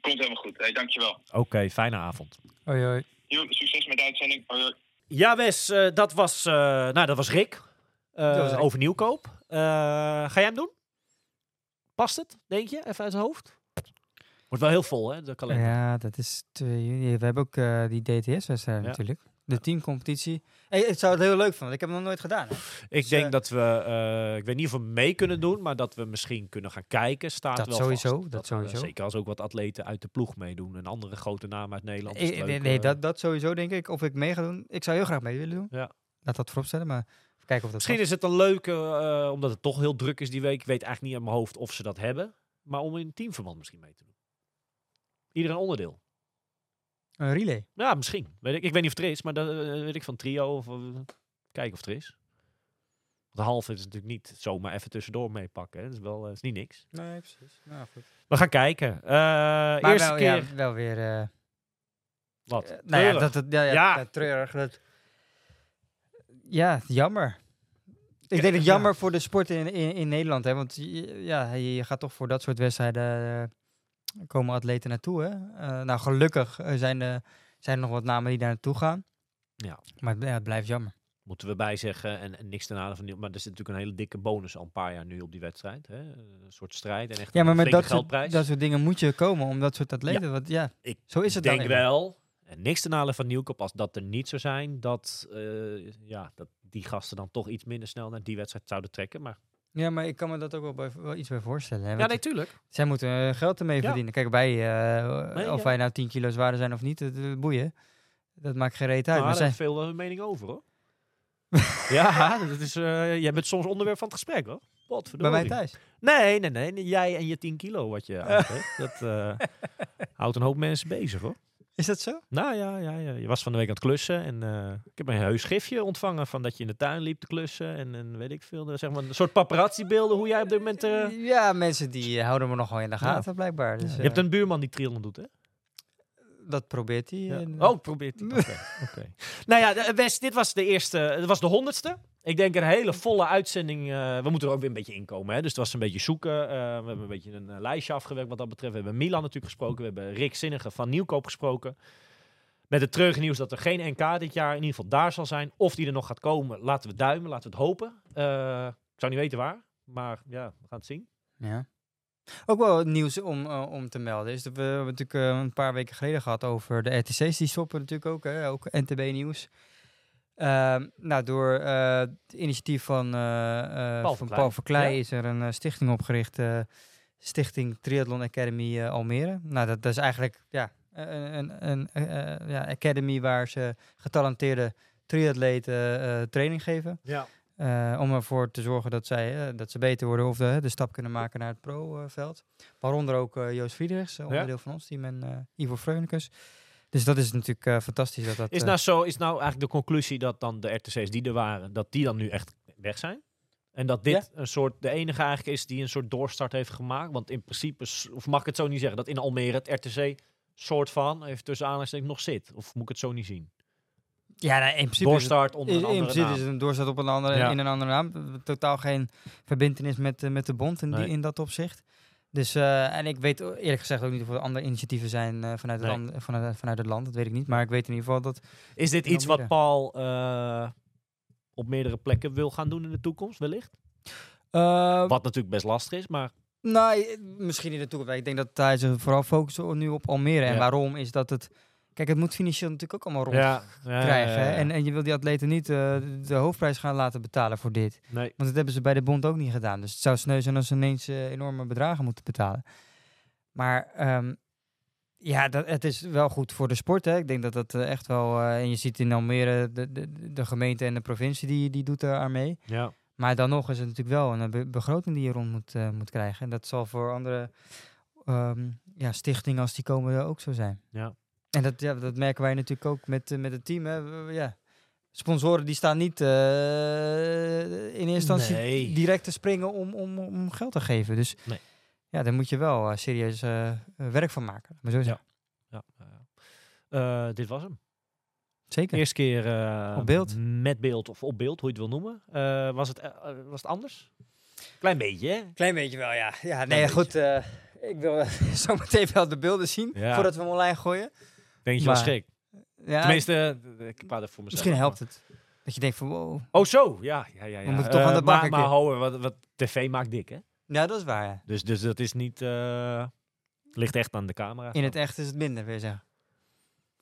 Komt helemaal goed. Hey, dankjewel.
Oké, fijne avond.
Hoi, hoi.
Succes met de uitzending. Hoi, hoi.
Ja, Wes, eh, dat, was, eh, nou, dat was Rick. eh,
Dat was Rick.
Over nieuwkoop. Eh, ga jij hem doen? Past het, denk je? Even uit zijn hoofd? Wordt wel heel vol, hè, de kalender.
Ja, dat is 2 juni. We hebben ook eh, die DTS-wedstrijd
Ja.
natuurlijk. De teamcompetitie. Hey, ik zou het heel leuk vinden. Ik heb het nog nooit gedaan. Hè?
Ik
Dus,
denk
eh,
dat we, eh, ik weet niet of we mee kunnen doen, maar dat we misschien kunnen gaan kijken, staat
Dat
wel
sowieso,
vast.
dat
we-
sowieso.
zeker als ook wat atleten uit de ploeg meedoen en andere grote namen uit Nederland. is het
nee,
leuk,
nee dat, dat sowieso denk ik. Of ik mee ga doen. Ik zou heel graag mee willen doen.
Ja.
Laat dat vooropstellen. Maar kijken of dat
Misschien
past.
is het een leuke, eh, omdat het toch heel druk is die week. Ik weet eigenlijk niet uit mijn hoofd of ze dat hebben. Maar om in teamverband misschien mee te doen. Ieder een onderdeel.
een relay.
Ja, misschien. Weet ik, ik weet niet of het er is, maar dat eh, weet ik van trio. Of, eh, kijken of het er is. De halve is natuurlijk niet zomaar even tussendoor meepakken. Dat is wel is niet niks.
Nee, precies. Nou, goed.
We gaan kijken. Eh
Maar
eerste
wel,
keer.
ja, wel weer... eh,
Wat?
nou ja, dat, het- ja, ja,
Ja.
ja, treurig. Dat, ja, jammer. Ik denk dat jammer voor de sport in, in, in Nederland. Hè? Want je- ja, je, gaat toch voor dat soort wedstrijden... eh, komen atleten naartoe. Hè? Eh, nou, gelukkig eh, zijn, er zijn er nog wat namen die daar naartoe gaan.
Ja.
Maar het, ja, het blijft jammer.
Moeten we bijzeggen. En, en niks ten nadele van Niel. Maar er zit natuurlijk een hele dikke bonus al een paar jaar nu op die wedstrijd. Hè? Een soort strijd en echt
Ja, maar
een
met dat soort,
geldprijs.
dat soort dingen moet je komen om dat soort atleten. Want ja,
Ik
zo is het
denk wel, en niks ten nadele van Nieuwkoop, als dat er niet zou zijn, dat, eh, ja, dat die gasten dan toch iets minder snel naar die wedstrijd zouden trekken. Maar
Ja, maar ik kan me dat ook wel, bij, wel iets bij voorstellen. Hè?
ja,
Want
nee, tuurlijk.
Zij moeten eh, geld ermee
Ja.
verdienen. Kijk, bij uh,
Nee,
of
ja.
wij nou 10 kilo zwaarder zijn of niet, het eh, boeien. Dat maakt geen reet uit.
Maar
Maar
daar
zij,
heeft veel wel hun mening over, hoor. *laughs* ja, dat is, eh, jij bent soms onderwerp van het gesprek, hoor.
bij
Potverdorie.
mij thuis.
Nee, nee, nee, nee, Jij en je 10 kilo wat je *laughs* aantrekt. dat eh, houdt een hoop mensen bezig, hoor.
Is dat zo?
Nou ja, ja, ja, je was van de week aan het klussen en eh, ik heb een heus gifje ontvangen van dat je in de tuin liep te klussen en, en weet ik veel, eh, zeg maar een soort paparazzi-beelden hoe jij op dit moment... eh,
Ja, mensen die houden me nog wel in de
Ja.
gaten, blijkbaar. Dus,
je hebt een buurman die trillen doet, hè?
Dat probeert hij.
Ja.
en,
Oh, probeert hij. Oké. *laughs* oké. Nou ja, Wes, dit was de eerste, het was de honderdste. Ik denk een hele volle uitzending. eh, we moeten er ook weer een beetje inkomen. Hè? Dus het was een beetje zoeken. Eh, we hebben een beetje een eh, lijstje afgewerkt wat dat betreft. We hebben Milan natuurlijk gesproken. We hebben Rick Zinnige van Nieuwkoop gesproken. Met het treurige nieuws dat er geen NK dit jaar in ieder geval daar zal zijn. Of die er nog gaat komen, laten we duimen, laten we het hopen. Eh, ik zou niet weten waar, maar ja, we gaan het zien.
Ja. Ook wel nieuws om, eh, om te melden is dat we hebben natuurlijk eh, een paar weken geleden gehad over de RTC's. Die stoppen natuurlijk ook, hè? ook NTB Nieuws. Ehm, nou, door eh, het initiatief van,
Paul
van. Paul Verkleij
Ja.
is er een stichting opgericht. stichting Triathlon Academy Almere. Nou, dat, dat is eigenlijk ja, een, een, een ja, academy waar ze getalenteerde triatleten training geven.
Ja.
Eh, om ervoor te zorgen dat, zij, eh, dat ze beter worden of de, de stap kunnen maken naar het pro-veld. Waaronder ook eh, Joost Friedrichs, onderdeel van ons team, en Ivo Freunicus. Dus dat is natuurlijk fantastisch. Dat dat,
Is nou zo, is nou eigenlijk de conclusie dat dan de RTC's die er waren, dat die dan nu echt weg zijn? En dat dit een soort, de enige eigenlijk is die een soort doorstart heeft gemaakt? Want in principe, of mag ik het zo niet zeggen, dat in Almere het RTC soort van, even tussen aanhalingstekens, nog zit? Of moet ik het zo niet zien?
Ja, nou, in principe,
Doorstart onder
in,
een
in
andere
principe
naam.
is het een doorstart op een andere,
Ja.
in een andere naam. Totaal geen verbindenis met, eh, met de bond in, die, in dat opzicht. Dus, eh, en ik weet eerlijk gezegd ook niet of er andere initiatieven zijn eh, vanuit, het land, vanuit, vanuit het land. Dat weet ik niet. Maar ik weet in ieder geval dat...
Is dit
in
iets wat. Paul op meerdere plekken wil gaan doen in de toekomst, wellicht? Wat natuurlijk best lastig is, maar
Nou, misschien in de toekomst. Ik denk dat hij zich vooral focust nu op Almere. En waarom is dat het... Kijk, het moet financieel natuurlijk ook allemaal rond
ja,
krijgen.
ja,
hè.
ja.
En, en je wil die atleten niet eh, de hoofdprijs gaan laten betalen voor dit.
nee.
Want dat hebben ze bij de bond ook niet gedaan. Dus het zou sneu zijn als ze ineens eh, enorme bedragen moeten betalen. Maar ehm, ja, dat, het is wel goed voor de sport. Hè. Ik denk dat dat eh, echt wel... en je ziet in Almere de, de, de gemeente en de provincie die, die doet aan mee.
Ja.
Maar dan nog is het natuurlijk wel een be- begroting die je rond moet, moet krijgen. En dat zal voor andere ehm, ja, stichtingen als die komen ook zo zijn.
Ja.
En dat, ja, dat merken wij natuurlijk ook met, eh, met het team. Hè. Ja. Sponsoren die staan niet eh, in eerste instantie
Nee.
direct te springen om, om, om geld te geven. Dus
Nee.
ja, daar moet je wel eh, serieus werk van maken. Maar zo.
Ja, ja. Eh, dit was hem.
Zeker.
Eerste keer eh,
Op beeld.
Met beeld of op beeld, hoe je het wil noemen. Eh, was, het, was het anders? Klein beetje, hè?
Klein beetje wel, ja. Ja, nee,
beetje.
goed. eh, ik wil *laughs* zo meteen wel de beelden zien
Ja.
voordat we hem online gooien.
Denk je wel schrik?
Ja,
Tenminste, eh, ik praat er voor mezelf.
Misschien helpt het. Dat je denkt van, wow.
Oh, zo. Ja, ja, ja. ja.
We moeten toch aan de
Eh,
bak
Maar, maar ho, wat, wat tv maakt dik, hè?
Ja, dat is waar, ja.
Dus, dus dat is niet... eh, ligt echt aan de camera.
In het echt is het minder, je zeggen.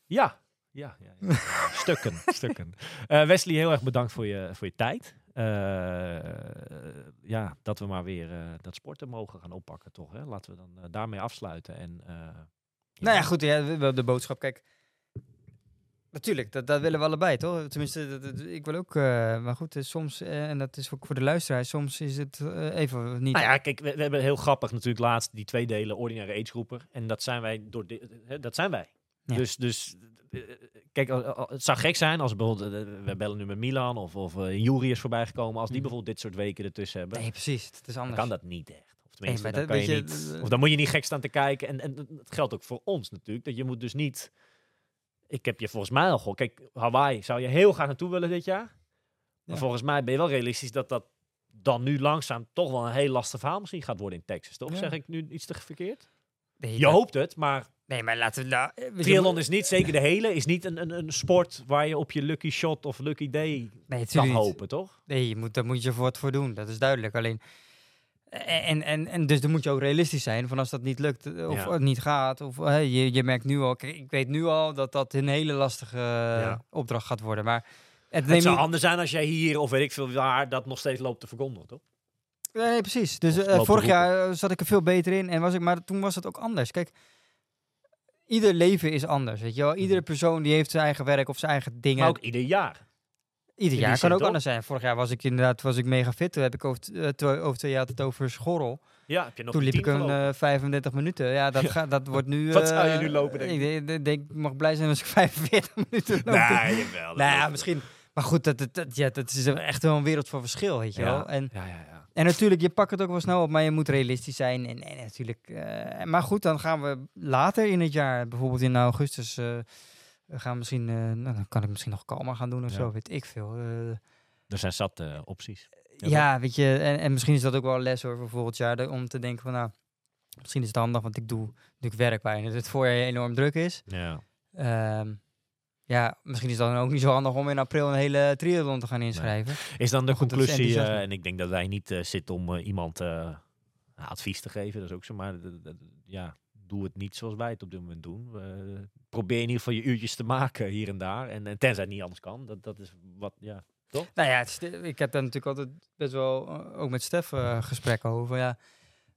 Ja. Ja, ja, ja. *laughs* stukken, stukken. Wesley, heel erg bedankt voor je, voor je tijd. Ja, dat we maar weer dat sporten mogen gaan oppakken, toch? Hè? Laten we dan daarmee afsluiten. En,
Nou ja, goed, ja, de boodschap, kijk. Natuurlijk, dat, dat willen we allebei, toch? Tenminste, dat, dat- ik wil ook, eh, maar goed, eh, soms, eh, en dat is ook voor de luisteraar, soms is het even niet...
Nou ja, kijk, we, we hebben heel grappig natuurlijk laatst die twee delen ordinaire agegroepen. En dat zijn wij door dat zijn wij.
Ja.
Dus, dus kijk, het zou gek zijn als bijvoorbeeld, we bellen nu met Milan of, of Jury is voorbij gekomen. Als die
Mhm.
bijvoorbeeld dit soort weken ertussen hebben,
Nee, precies, het is
dan
anders.
kan dat niet echt. Of tenminste,
maar
dan
dat
kan je
weet je,
niet, of dan moet je niet gek staan te kijken. En, en het geldt ook voor ons natuurlijk. Dat je moet dus niet, ik heb je volgens mij al gehoord. Kijk, Hawaii zou je heel graag naartoe willen dit jaar. Maar
Ja.
volgens mij ben je wel realistisch dat dat dan nu langzaam toch wel een heel lastig verhaal misschien gaat worden in Texas. Toch?
Ja.
Zeg ik nu iets te verkeerd?
Nee,
Je
dat-
hoopt het, maar
Nee, maar laten we... Nou,
triathlon is niet, zeker de hele, is niet een, een, een sport waar je op je lucky shot of lucky day
nee,
kan hopen, toch?
Nee, je moet, daar moet je voor wat voor doen, dat is duidelijk. Alleen, en, en, en dus dan moet je ook realistisch zijn van als dat niet lukt eh, of
Ja.
niet gaat. Of eh, je, je merkt nu al, ik weet nu al dat dat een hele lastige eh, opdracht gaat worden. Maar het
Het zou anders zijn als jij hier, of weet ik veel waar, dat nog steeds loopt te verkondigen, toch?
Nee, precies. Dus eh, vorig jaar eh, zat ik er veel beter in. En was ik, maar toen was het ook anders. Kijk, ieder leven is anders. Weet je wel? Iedere persoon die heeft zijn eigen werk of zijn eigen dingen.
Maar ook ieder jaar.
Ieder jaar kan ook anders zijn. Vorig jaar was ik inderdaad was ik mega fit. Toen heb ik over, eh, over twee jaar het over schorrel.
Ja, heb je nog
Toen liep ik een
gelopen?
eh, 35 minuten. Ja, dat, gaat, dat wordt nu...
Wat zou je
eh,
nu lopen, denk
ik? denk- mag blij zijn als ik *laughs* 45 minuten loop.
Nee, jawel. dat
nou ja, misschien... Maar goed, dat, dat, dat- ja, dat is echt wel een wereld van verschil, weet je
Ja.
wel. En,
Ja, ja, ja.
en natuurlijk, je pakt het ook wel snel op, maar je moet realistisch zijn. En, en natuurlijk... maar goed, dan gaan we later in het jaar, bijvoorbeeld in augustus... gaan misschien... eh, nou, dan kan ik misschien nog kalmer gaan doen of
Ja.
zo, weet ik veel. Eh,
Er zijn zat eh, opties. Ja,
ja, weet je, en, en misschien is dat ook wel een les hoor, voor volgend jaar, om te denken van nou, misschien is het handig, want ik doe natuurlijk werk waarin het voorjaar enorm druk is.
Ja.
Ehm, ja, misschien is het dan ook niet zo handig om in april een hele triathlon te gaan inschrijven.
Is dan de
goed, dat
conclusie, en ik denk dat wij niet zitten om iemand advies te geven, dat is ook zo, maar ja, doe het niet zoals wij het op dit moment doen. Probeer in ieder geval je uurtjes te maken hier en daar, en, en tenzij het niet anders kan, dat, dat is wat, ja.
Nou ja, is ik heb daar natuurlijk altijd best wel, eh, ook met Stef eh, gesprekken over. Ja,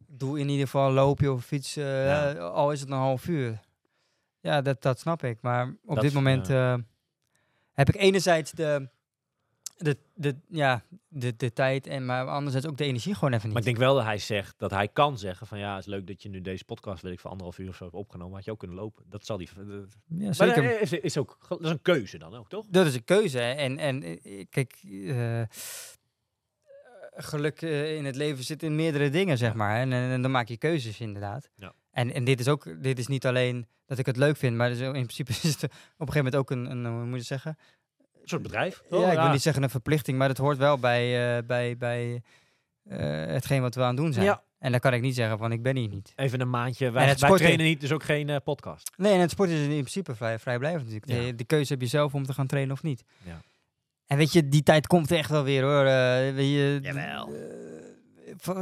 doe in ieder geval een loopje of fiets, eh,
Ja.
al is het een half uur. Ja, dat, dat snap ik. Maar op
Dat
dit moment heb ik enerzijds de, de, de, ja, de, de tijd, en maar anderzijds ook de energie gewoon even niet.
Maar ik denk wel dat hij zegt, dat hij kan zeggen van ja, het is leuk dat je nu deze podcast, weet ik, voor anderhalf uur of zo hebt opgenomen, had je ook kunnen lopen. Dat zal die, dat-
ja,
maar
zeker.
dat is, is ook, dat is een keuze dan ook, toch?
Dat is een keuze. En, en eh, kijk, eh, geluk eh, in het leven zit in meerdere dingen, zeg maar. En, en, en dan maak je keuzes, inderdaad.
Ja.
En, en dit is ook, dit is niet alleen dat ik het leuk vind, maar dus in principe *laughs* is het op een gegeven moment ook een, een hoe moet je het zeggen?
Een soort bedrijf.
ja, ik wil niet zeggen een verplichting, maar het hoort wel bij, eh, bij, bij eh, hetgeen wat we aan het doen zijn.
Ja.
En dan kan ik niet zeggen van ik ben hier niet.
Even een maandje.
En
Wij,
het
wij
sporten-
trainen niet, dus ook geen eh, podcast.
Nee, en het sport is in principe vrij, vrijblijvend natuurlijk.
Ja.
De, de keuze heb je zelf om te gaan trainen of niet.
Ja.
En weet je, die tijd komt echt wel weer hoor. Eh, weet je,
Jawel.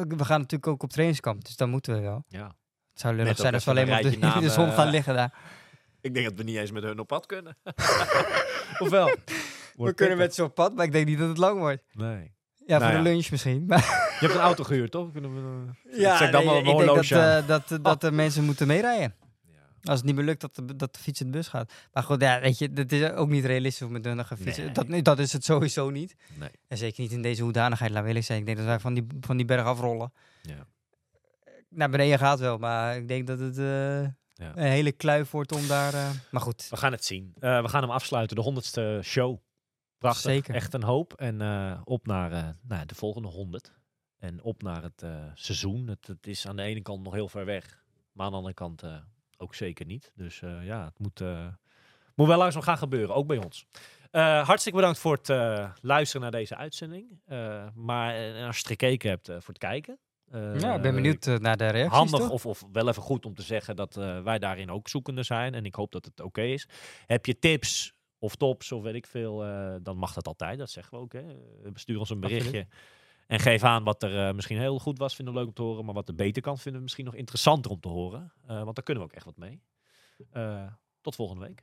we gaan natuurlijk ook op trainingskamp, dus dan moeten we wel.
Ja.
Het zou lullig
Net
zijn als we alleen maar op de, *laughs* de zon gaan liggen daar.
Ik denk dat we niet eens met hun op pad kunnen. *laughs* of wel? *laughs*
We kunnen met zo'n pad, maar ik denk niet dat het lang wordt.
Nee.
Ja,
Nou
voor
ja.
de lunch misschien. *laughs* Maar
Je hebt een auto gehuurd, toch? Kunnen we, eh,
ja,
Zeg dan
nee,
maar
ik
een
denk dat, eh, dat, dat de mensen moeten meerijden.
ja.
Als het niet meer lukt dat de, dat de fiets in de bus gaat. Maar goed, ja, weet je, dat is ook niet realistisch om met hun gaan fietsen.
Nee.
Dat, dat is het sowieso niet.
Nee.
En zeker niet in deze hoedanigheid, laat ik zeggen. Ik denk dat wij van die, van die berg afrollen.
Ja.
Naar beneden gaat wel, maar ik denk dat het eh, een hele kluif wordt om daar... maar goed,
We gaan het zien. We gaan hem afsluiten. De honderdste show. Prachtig.
Zeker.
Echt een hoop. En eh, op naar eh, nou, de volgende honderd. En op naar het eh, seizoen. Het, het is aan de ene kant nog heel ver weg. Maar aan de andere kant ook zeker niet. Dus ja, het moet, moet wel langzaam gaan gebeuren. Ook bij ons. Hartstikke bedankt voor het luisteren naar deze uitzending. Maar als je het gekeken hebt, voor het kijken.
Ja, ik ben benieuwd naar de reacties.
handig of, of wel even goed om te zeggen dat wij daarin ook zoekende zijn. En ik hoop dat het oké is. Heb je tips of tops of weet ik veel, eh, dan mag dat altijd. Dat zeggen we ook. Hè. Eh, Bestuur ons een berichtje. En geef aan wat er eh, misschien heel goed was, vinden we leuk om te horen. Maar wat er beter kan, vinden we misschien nog interessanter om te horen. Want daar kunnen we ook echt wat mee. tot volgende week.